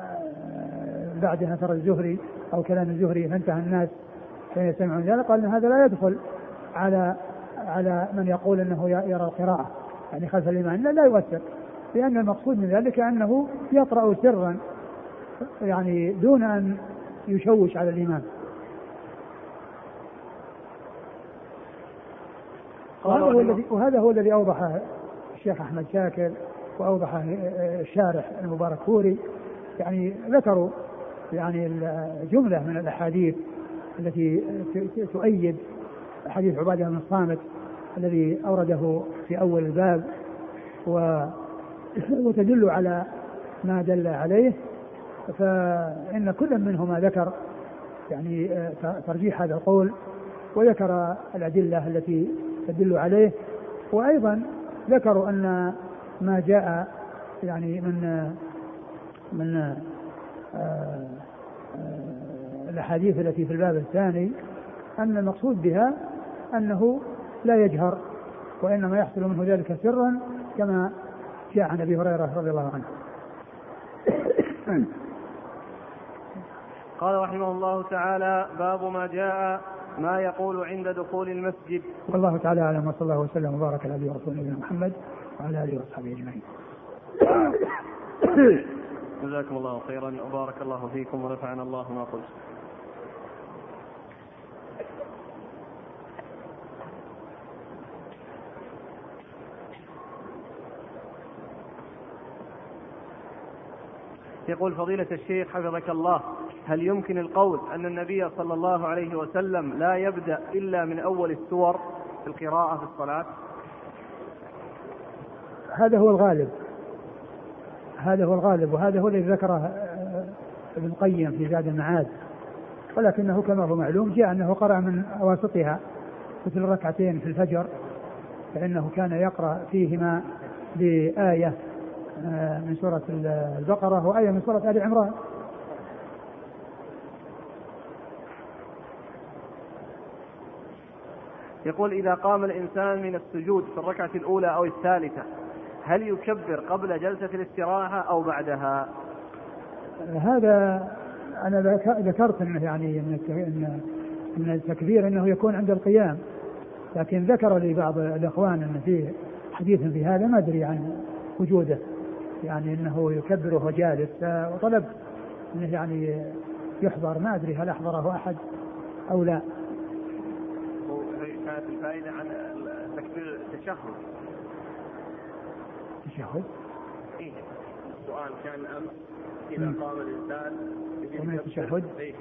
بعدها ترى الزهري أو كلام الزهري فانتهى الناس حين يستمعون ذلك قال أن هذا لا يدخل على على من يقول أنه يرى القراءة يعني خلف الإمام لا, لا يؤثر لأن المقصود من ذلك أنه يقرأ سرا يعني دون أن يشوش على الإمام وهذا هو الذي وهذا هو الذي اوضحه الشيخ أحمد شاكر واوضحه الشارح المبارك فوري. يعني ذكروا يعني جمله من الأحاديث التي تؤيد حديث عبادة بن الصامت الذي أورده في أول الباب وتدل على ما دل عليه. فإن كل منهما ذكر يعني ترجيح هذا القول وذكر الأدلة التي تدل عليه. وأيضا ذكروا أن ما جاء يعني من من آه، آه، الأحاديث التي في الباب الثاني أن المقصود بها أنه لا يجهر وإنما يحصل منه ذلك سرا كما جاء عن أبي هريرة رضي الله عنه. قال رحمه الله تعالى باب ما جاء ما يقول عند دخول المسجد والله تعالى أعلم وصلى الله وسلم وبارك على نبينا ورسوله محمد وعلى آله وأصحابه أجمعين. جزاكم الله خيرا وبارك الله فيكم ونفعنا الله ما قلت. يقول فضيلة الشيخ حفظك الله هل يمكن القول أن النبي صلى الله عليه وسلم لا يبدأ إلا من أول السور في القراءة في الصلاة؟ هذا هو الغالب. هذا هو الغالب وهذا هو الذي ذكره آه، ابن القيم في زاد المعاد. ولكنه كما هو معلوم جاء أنه قرأ من أواسطها مثل ركعتين في الفجر فإنه كان يقرأ فيهما بآية من سورة البقرة وآية من سورة آل عمران. يقول إذا قام الإنسان من السجود في الركعة الأولى أو الثالثة هل يكبر قبل جلسة الاستراحة أو بعدها؟ هذا أنا ذكرت أنه يعني من من التكبير أنه يكون عند القيام. لكن ذكر لي بعض الإخوان أن فيه حديث في هذا ما أدري عن وجوده. يعني أنه يكبر وهو جالس وطلبت أنه يعني يحضر. ما أدري هل أحضره أحد أو لا. كانت الفائدة عن تكبير التشهد. التشهد؟ إيه. السؤال كان أمس إذا قام الإنسان من التشهد؟ إيه.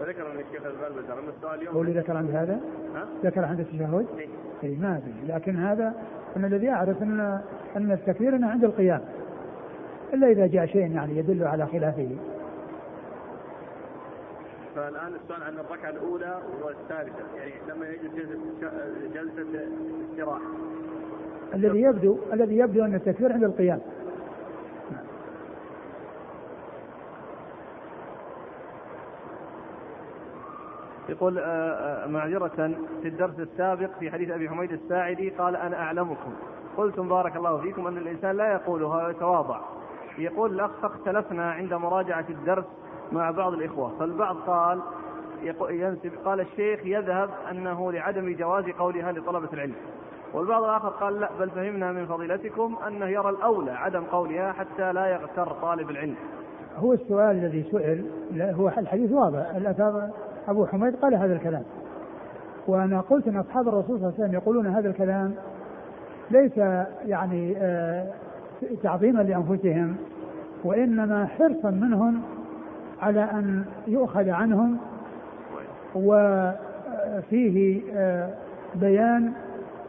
وذكر أن الشيخ البالبي ذكر السؤال اليوم هو اللي ذكر عند هذا؟ ها؟ ذكر عند التشهد؟ اي اي ما أدري. لكن هذا أنا الذي أعرف ان أن التكبير انه عند القيام. إلا إذا جاء شيء يعني يدل على خلافه. فالآن السؤال عن الركعة الأولى والثالثة يعني لما يجلس جلسة جلسة استراحه الذي يبدو الذي يبدو أن التكبير عند القيام. يقول آه، آه، معذرة في الدرس السابق في حديث أبي حميد الساعدي قال أنا أعلمكم. قلتم بارك الله فيكم أن الإنسان لا يقولها ويتواضع يقول الأخ اختلفنا عند مراجعة الدرس مع بعض الإخوة. فالبعض قال ينسب قال الشيخ يذهب أنه لعدم جواز قولها لطلبة العلم. والبعض الآخر قال لا بل فهمنا من فضيلتكم أنه يرى الأولى عدم قولها حتى لا يغتر طالب العلم. هو السؤال الذي سئل هو الحديث واضح. الأثر أبو حميد؟ قال هذا الكلام. وأنا قلت أن أصحاب الرسول صلى الله عليه وسلم يقولون هذا الكلام ليس يعني آه، تعظيما لأنفسهم وإنما حرصا منهم على أن يؤخذ عنهم وفيه آه، بيان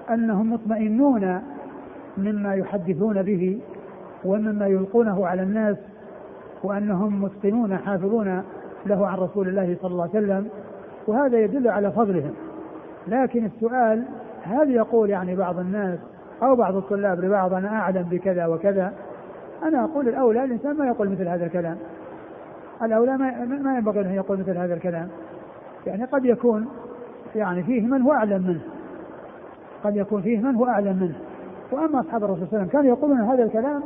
أنهم مطمئنون مما يحدثون به ومما يلقونه على الناس وأنهم متقنون حافظون له عن رسول الله صلى الله عليه وسلم وهذا يدل على فضلهم. لكن السؤال هل يقول يعني بعض الناس أو بعض الطلاب لبعض أنا أعلم بكذا وكذا. أنا أقول الأولى الإنسان ما يقول مثل هذا الكلام. الأولى ما, ينبغي أن يقول مثل هذا الكلام. يعني قد يكون يعني فيه من هو أعلم منه. قد يكون فيه من هو أعلم منه. وأما أصحاب الرسول صلى الله عليه وسلم كانوا يقولون هذا الكلام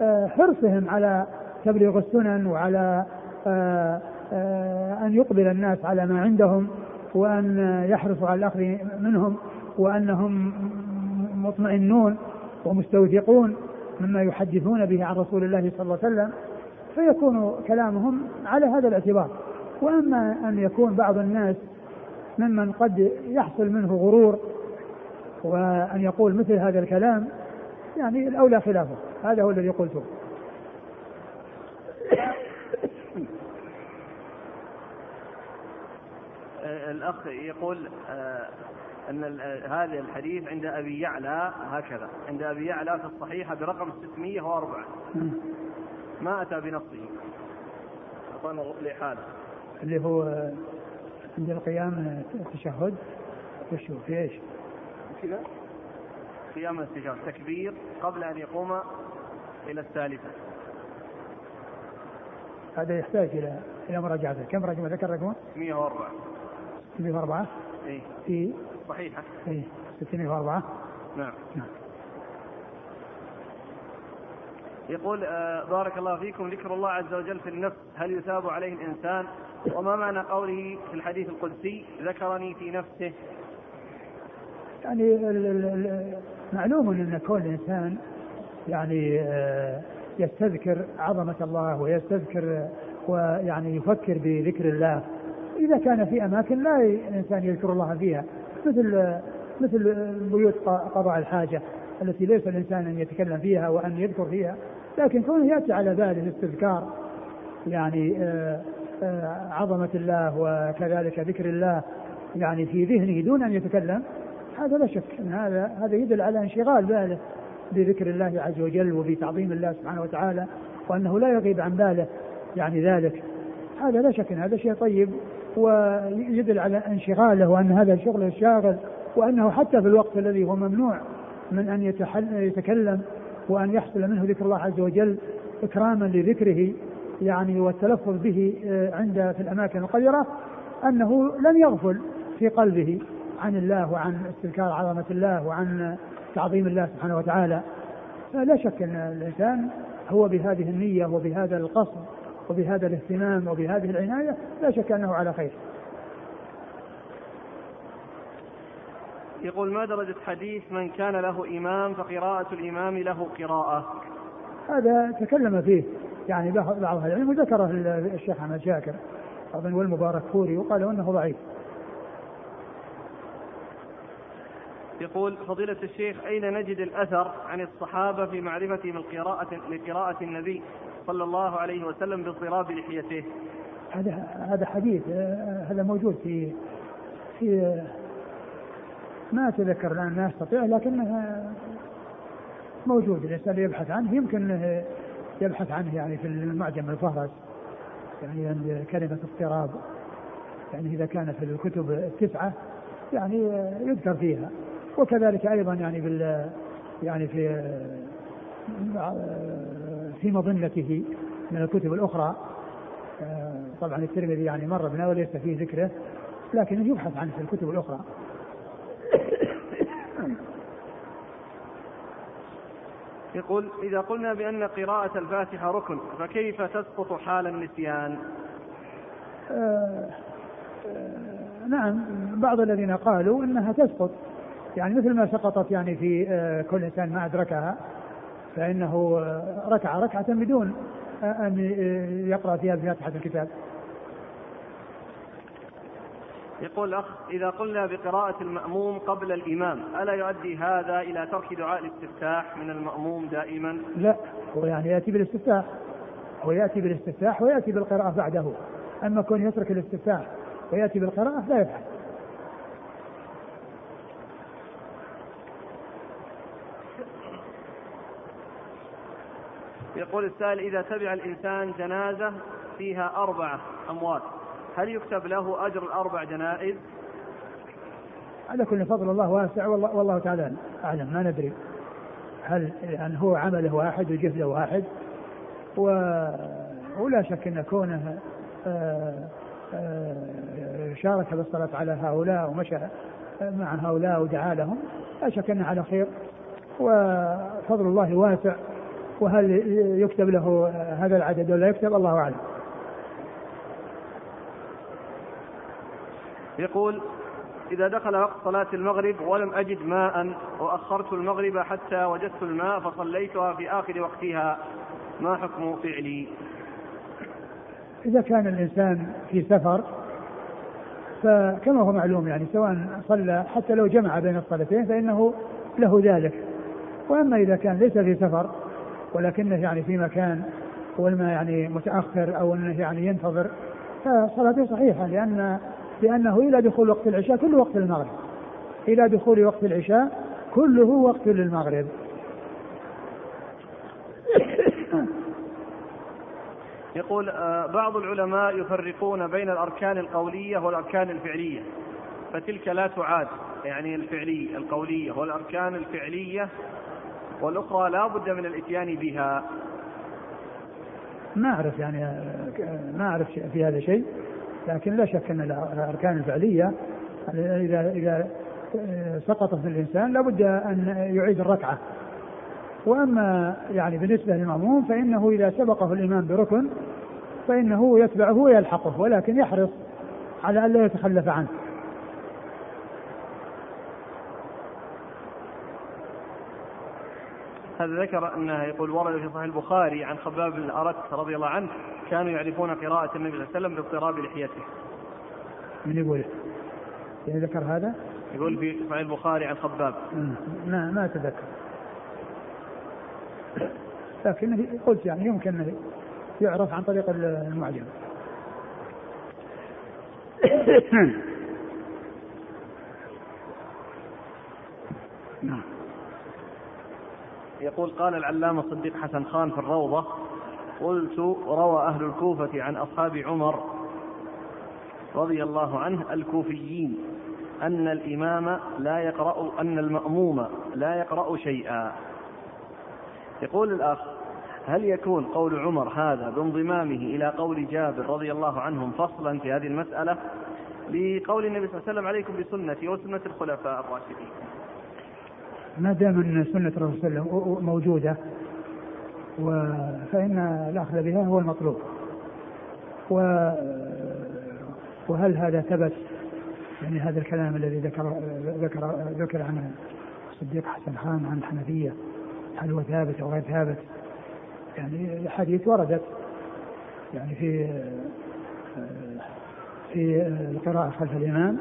لحرصهم على تبليغ السنن وعلى آه، آه، أن يقبل الناس على ما عندهم وأن يحرصوا على الأخذ منهم. وأنهم مطمئنون ومستوثقون مما يحدثون به عن رسول الله صلى الله عليه وسلم فيكون كلامهم على هذا الاعتبار. وأما أن يكون بعض الناس ممن قد يحصل منه غرور وأن يقول مثل هذا الكلام يعني الأولى خلافه. هذا هو الذي قلته. الأخ يقول أن هذا الحديث عند أبي يعلى هكذا. عند أبي يعلى في الصحيحة برقم 604 ما أتى بنصه. أعطانا لحاله اللي هو عند القيام التشهد وشو؟ في إيش؟ كذا. قيام الاستجابة تكبير قبل أن يقوم إلى الثالثة. هذا يحتاج إلى إلى مراجعته كم رقم؟ ذكر رقمه؟ 104 604 اي في صحيحة. اي 604 نعم. نعم. يقول آه بارك الله فيكم ذكر الله عز وجل في النفس هل يثاب عليه الإنسان؟ وما معنى قوله في الحديث القدسي ذكرني في نفسه؟ يعني معلوم أن كل انسان يعني آه، يستذكر عظمة الله ويستذكر ويعني يفكر بذكر الله إذا كان في أماكن لا الإنسان يذكر الله فيها. مثل مثل بيوت قضاء الحاجة التي ليس الإنسان أن يتكلم فيها وأن يذكر فيها لكن كونه يأتي على باله الاستذكار يعني آه، آه، عظمة الله وكذلك ذكر الله يعني في ذهنه دون أن يتكلم هذا لا شك أن هذا هذا يدل على انشغال باله بذكر الله عز وجل وبتعظيم الله سبحانه وتعالى وأنه لا يغيب عن باله يعني ذلك. هذا لا شك أن هذا شيء طيب ويدل على انشغاله وان هذا شغله الشاغل وانه حتى في الوقت الذي هو ممنوع من ان يتكلم وان يحصل منه ذكر الله عز وجل اكراما لذكره يعني والتلفظ به آه، عند في الاماكن القذرة انه لم يغفل في قلبه عن الله وعن استذكار عظمة الله وعن تعظيم الله سبحانه وتعالى. فلا شك ان الإنسان هو بهذه النية وبهذا القصد وبهذا الاهتمام وبهذه العناية لا شك أنه على خير. يقول ما درجة حديث من كان له إمام فقراءة الإمام له قراءة؟ هذا تكلم فيه يعني بعض أهل العلم وذكره الشيخ أحمد شاكر أظن والمبارك فوري وقال أنه ضعيف. يقول فضيلة الشيخ أين نجد الأثر عن الصحابة في معرفة من قراءة لقراءة النبي؟ صلى الله عليه وسلم باضطراب لحيته. هذا هذا حديث هذا موجود في في ما أتذكر الآن ما أستطيع لكنه موجود الإنسان يبحث عنه. يمكن يبحث عنه يعني في المعجم الفهرس يعني عند كلمة اضطراب. يعني إذا كان في الكتب التسعة يعني يذكر فيها. وكذلك أيضا يعني بال يعني في في مظنته من الكتب الأخرى. طبعا الترمذي يعني مر بنا وليس فيه ذكره لكن يبحث عنه في الكتب الأخرى. يقول إذا قلنا بأن قراءة الفاتحة ركن فكيف تسقط حال النسيان؟ آه آه نعم بعض الذين قالوا إنها تسقط. يعني مثل ما سقطت يعني في آه كل إنسان ما أدركها. فإنه آه، ركع ركعة بدون أن يقرأ فيها بفاتحة الكتاب. يقول الأخ إذا قلنا بقراءة المأموم قبل الإمام ألا يؤدي هذا إلى ترك دعاء الاستفتاح من المأموم دائما؟ لا هو يعني يأتي بالاستفتاح هو يأتي بالاستفتاح ويأتي بالقراءة بعده أما كون يترك الاستفتاح ويأتي بالقراءة لا يفعل يقول السائل إذا تبع الإنسان جنازة فيها أربعة أموات هل يكتب له أجر الأربع جنائز؟ على كل فضل الله واسع والله, والله تعالى أعلم ما ندري. هل يعني هو عمله واحد وجهده واحد؟ و... ولا شك أن كونه آه، آه، شارك بالصلاة على هؤلاء ومشى مع هؤلاء ودعا لهم لا شك أنه على خير. وفضل الله واسع. وهل يكتب له هذا العدد ولا يكتب؟ الله أعلم. يقول إذا دخل وقت صلاة المغرب ولم أجد ماء وأخرت المغرب حتى وجدت الماء فصليتها في آخر وقتها ما حكم فعلي؟ إذا كان الإنسان في سفر فكما هو معلوم يعني سواء صلى حتى لو جمع بين الصلاتين فإنه له ذلك. وأما إذا كان ليس في سفر ولكنه يعني في مكان والماء يعني متأخر أو أنه يعني ينتظر فصلاته صحيحة لأن لأنه إلى دخول وقت العشاء كله وقت المغرب إلى دخول وقت العشاء كله وقت للمغرب. يقول آه، بعض العلماء يفرقون بين الأركان القولية والأركان الفعلية فتلك لا تعاد يعني الفعلية القولية والأركان الفعلية والأخرى لا بد من الإتيان بها. ما أعرف يعني ما أعرف في هذا شيء لكن لا شك أن الأركان الفعلية إذا إذا سقطت في الإنسان لابد أن يعيد الركعة. وأما يعني بالنسبة للمأموم فإنه إذا سبقه الإمام بركن فإنه يتبعه ويلحقه ولكن يحرص على أن لا يتخلف عنه. هذا ذكر أنه يقول ورد في صحيح البخاري عن خباب بن الأرت رضي الله عنه كانوا يعرفون قراءة النبي صلى الله عليه وسلم باضطراب لحيته. من يقول؟ يعني ذكر هذا؟ يقول في صحيح البخاري عن خباب. ما ما أتذكر. لكن قلت يعني يمكن يعرف عن طريق المعجم. نعم. يقول قال العلامة صديق حسن خان في الروضة قلت روى أهل الكوفة عن أصحاب عمر رضي الله عنه الكوفيين أن الإمام لا يقرأ أن المأموم لا يقرأ شيئا. يقول الأخ هل يكون قول عمر هذا بانضمامه إلى قول جابر رضي الله عنهم فصلا في هذه المسألة؟ لقول النبي صلى الله عليه وسلم عليكم بسنتي وسنة الخلفاء الراشدين. ما دام إن سنة الرسول صلى الله عليه وسلم موجودة فإن الأخذ بها هو المطلوب. و وهل هذا ثبت؟ يعني هذا الكلام الذي ذكر ذكر ذكر عنه الصديق حسن خان عن الحنفية. هل هو ثابت أو غير ثابت؟ يعني الاحاديث وردت. يعني في في القراءة خلف الإمام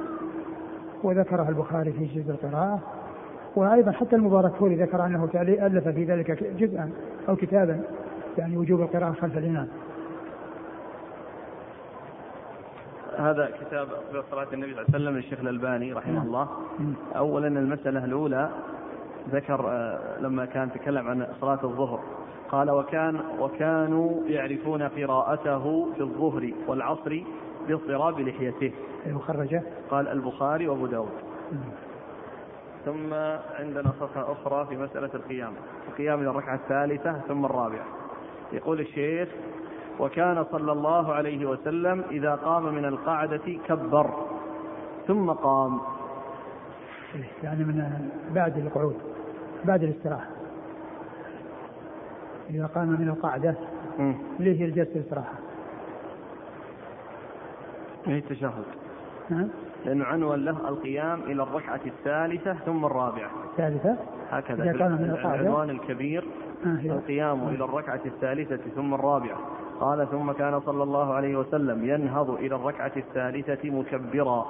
وذكرها البخاري في جزء القراءة. وأيضا حتى المبارك فوري ذكر أنه ألف في ذلك جزءا أو كتابا يعني وجوب القراءة خلف الإمام. هذا كتاب أفضل صلاة النبي صلى الله عليه وسلم للشيخ الألباني رحمه الله. أولا المسألة الأولى ذكر آه، لما كان تكلم عن صلاة الظهر. قال وكان وكانوا يعرفون قراءته في الظهر والعصر باضطراب لحيته. وخرجه؟ قال البخاري وأبو داود. ثم عندنا صفحة أخرى في مسألة القيام. القيام إلى الركعة الثالثة ثم الرابعة. يقول الشيخ وكان صلى الله عليه وسلم إذا قام من القعدة كبر ثم قام. يعني من بعد القعود بعد الاستراحة. إذا قام من القعدة ليه الجلسة الاستراحة هي التشهد؟ نعم لأنه عنوان له القيام إلى الركعة الثالثة ثم الرابعة. الثالثة؟ هكذا إذا كان من العنوان الكبير آه القيام. إلى الركعة الثالثة ثم الرابعة. قال ثم كان صلى الله عليه وسلم ينهض إلى الركعة الثالثة مكبرا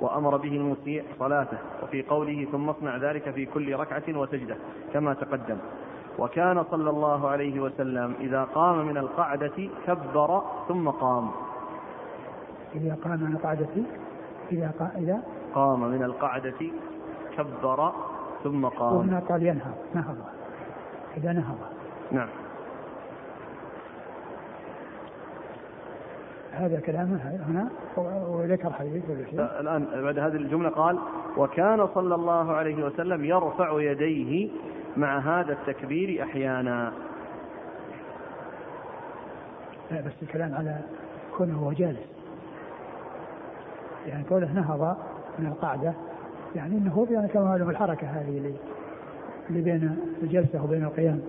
وأمر به المسيء صلاته وفي قوله ثم اصنع ذلك في كل ركعة وسجدة كما تقدم. وكان صلى الله عليه وسلم إذا قام من القعدة كبر ثم قام. إذا قام من القعدة إذا قام إذا قام من القعدة كبر ثم قام. وهنا قال ينهض. نهض. إذا نهض. نعم. هذا كلامه هنا. وذكر حديث الآن بعد هذه الجملة قال وكان صلى الله عليه وسلم يرفع يديه مع هذا التكبير أحيانا. لا بس الكلام على كونه هو جالس. يعني كونه نهض من القعدة يعني إنه يعني كما له الحركة هذه اللي اللي بين الجلسة وبين القيام.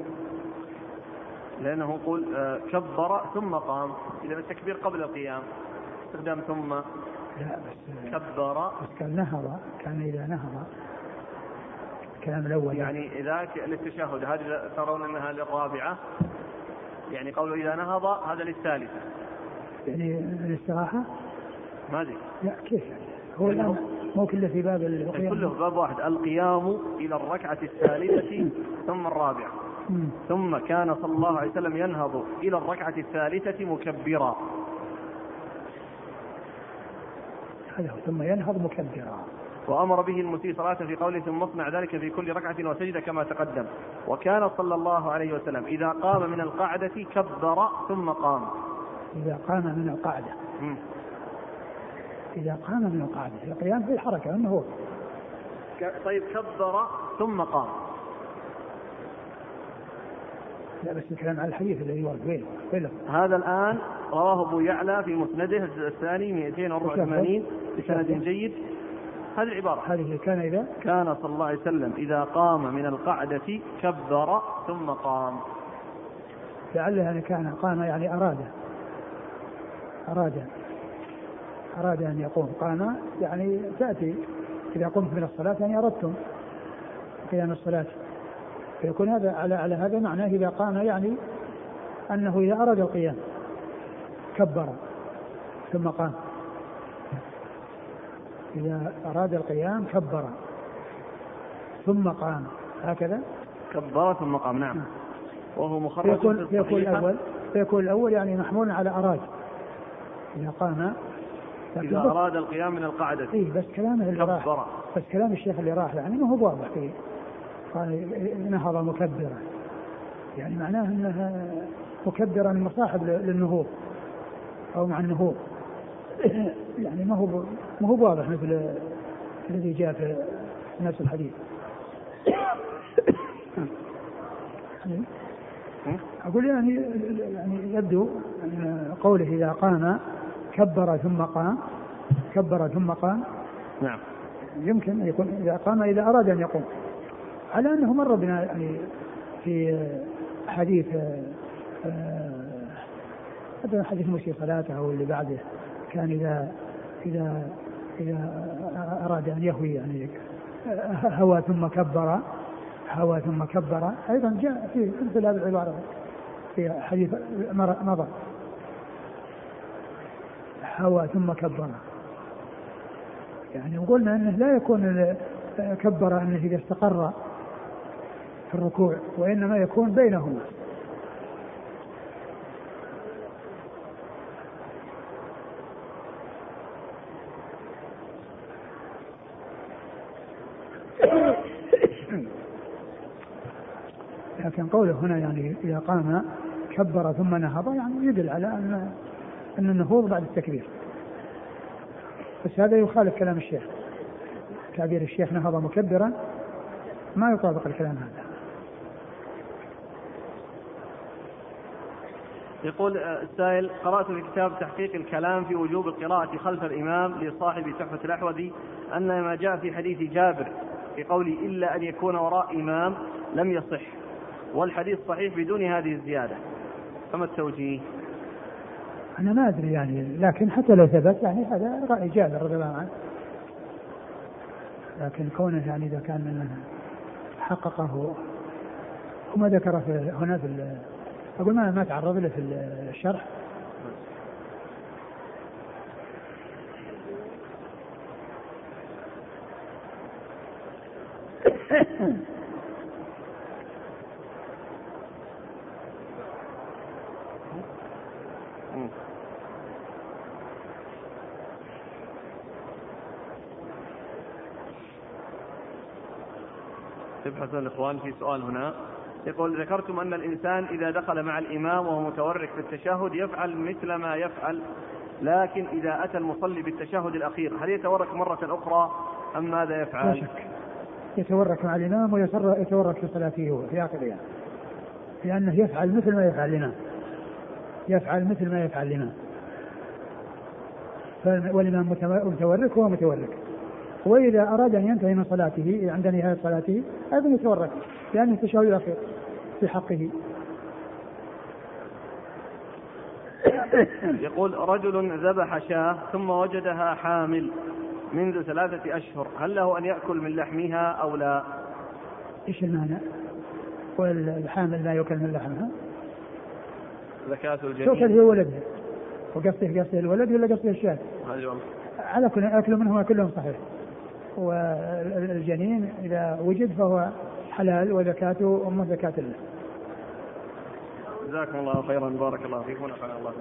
لأنه يقول آه، كبر ثم قام. إذا التكبير قبل القيام. استخدام ثم. لا بس كبر. بس كان نهض كان إذا نهض. الكلام الأول. يعني إذا للتشهد هذه ترون أنها للرابعة. يعني قوله إذا نهض هذا للثالثة. يعني الاستراحة ما أدري. لا كيف؟ هو الآن مو كله في باب القيام كله في باب واحد. القيام إلى الركعة الثالثة ثم الرابعة. ثم كان صلى الله عليه وسلم ينهض إلى الركعة الثالثة مكبرا. هذا ثم ينهض مكبرا. وأمر به المسيء صلاة في قوله ثم اصنع ذلك في كل ركعة وسجدة كما تقدم. وكان صلى الله عليه وسلم إذا قام من القعدة كبر ثم قام. إذا قام من القعدة. م. إذا قام من القعدة القيام في الحركة أنه هو. طيب كبر ثم قام. لا بس الكلام على الحديث الذي ورد وين وين هذا الآن رواه أبو يعلى في مسنده الجزء الثاني 284 بسند جيد. هذه العبارة. هذه كان إذا؟ كان صلى الله عليه وسلم إذا قام من القعدة كبر ثم قام. لعله يعني كان قام يعني أراد. أراد. أراد أن يقوم. قام يعني تأتي. إذا قمت من الصلاة يعني أردتم قيام الصلاة. فيكون هذا على على هذا معناه إذا قام يعني أنه إذا أراد القيام كبر ثم قام. إذا أراد القيام كبر ثم قام. هكذا؟ كبر ثم قام نعم, نعم. وهو مخرج فيكون, فيكون الأول فيكون الأول يعني محمول على أراد إذا قام إذا أراد القيام من القعدة إيه بس كلامه اللي راح بس كلام الشيخ اللي راح يعني ما هو واضح فيه. قال نهض مكبرا يعني معناه إنها مكبرا مصاحب للنهوض. أو مع النهوض. يعني ما هو ما هو واضح مثل الذي جاء في نفس الحديث. أقول يعني يعني يبدو أن قوله إذا قام كبر ثم قام. كبر ثم قام. نعم. يمكن أن يكون إذا قام إذا أراد أن يقوم. على أنه مر بنا يعني في حديث هذا آه، حديث مسيء صلاته أو اللي بعده. كان إذا إذا إذا أراد أن يهوي يعني هوى ثم كبر هوى ثم كبر. أيضا جاء في مثل هذه العبارة في حديث مضى. هوى ثم كبر يعني وقلنا إنه لا يكون كبر إنه إذا استقر في الركوع وإنما يكون بينهما. لكن قوله هنا يعني إذا قام كبر ثم نهض يعني يدل على أن أن النهوض بعد التكبير. بس هذا يخالف كلام الشيخ. تعبير الشيخ نهض مكبرا ما يطابق الكلام هذا. يقول السائل قرأت في كتاب تحقيق الكلام في وجوب القراءة خلف الإمام لصاحب تحفة الأحوذي أن ما جاء في حديث جابر في قوله إلا أن يكون وراء إمام لم يصح والحديث صحيح بدون هذه الزيادة. فما التوجيه؟ أنا ما أدري يعني لكن حتى لو ثبت يعني هذا رأي جابر رضي الله عنه. لكن كونه يعني إذا كان من حققه وما ذكر في هنا في أقول ما ما تعرض له في الشرح. يبحث الإخوان في سؤال هنا. يقول ذكرتم أن الإنسان إذا دخل مع الإمام وهو متورك في التشهد يفعل مثل ما يفعل لكن إذا أتى المصلي بالتشهد الأخير هل يتورك مرة أخرى أم ماذا يفعل؟ لا شك. يتورك مع الإمام ويتورك في صلاته هو في آخرها لأنه يفعل مثل ما يفعل الإمام. يفعل مثل ما يفعل الإمام. والإمام متورك وهو متورك. وإذا أراد أن ينتهي من صلاته عند نهاية صلاته أيضا يتورك لأنه التشهد الأخير في حقه. يقول رجل ذبح شاة ثم وجدها حامل منذ ثلاثة أشهر هل له أن يأكل من لحمها أو لا؟ إيش المعنى؟ والحامل لا يؤكل من لحمها. زكاة الجنين تؤكل هي ولدها وقصده قصده الولد ولا قصده الشاة؟ على كل أكل منهما كلهم صحيح. والجنين إذا وجد فهو حلال وزكاته أمه زكاة الله جزاكم الله خيرا. بارك الله فيكم ونفعنا الله.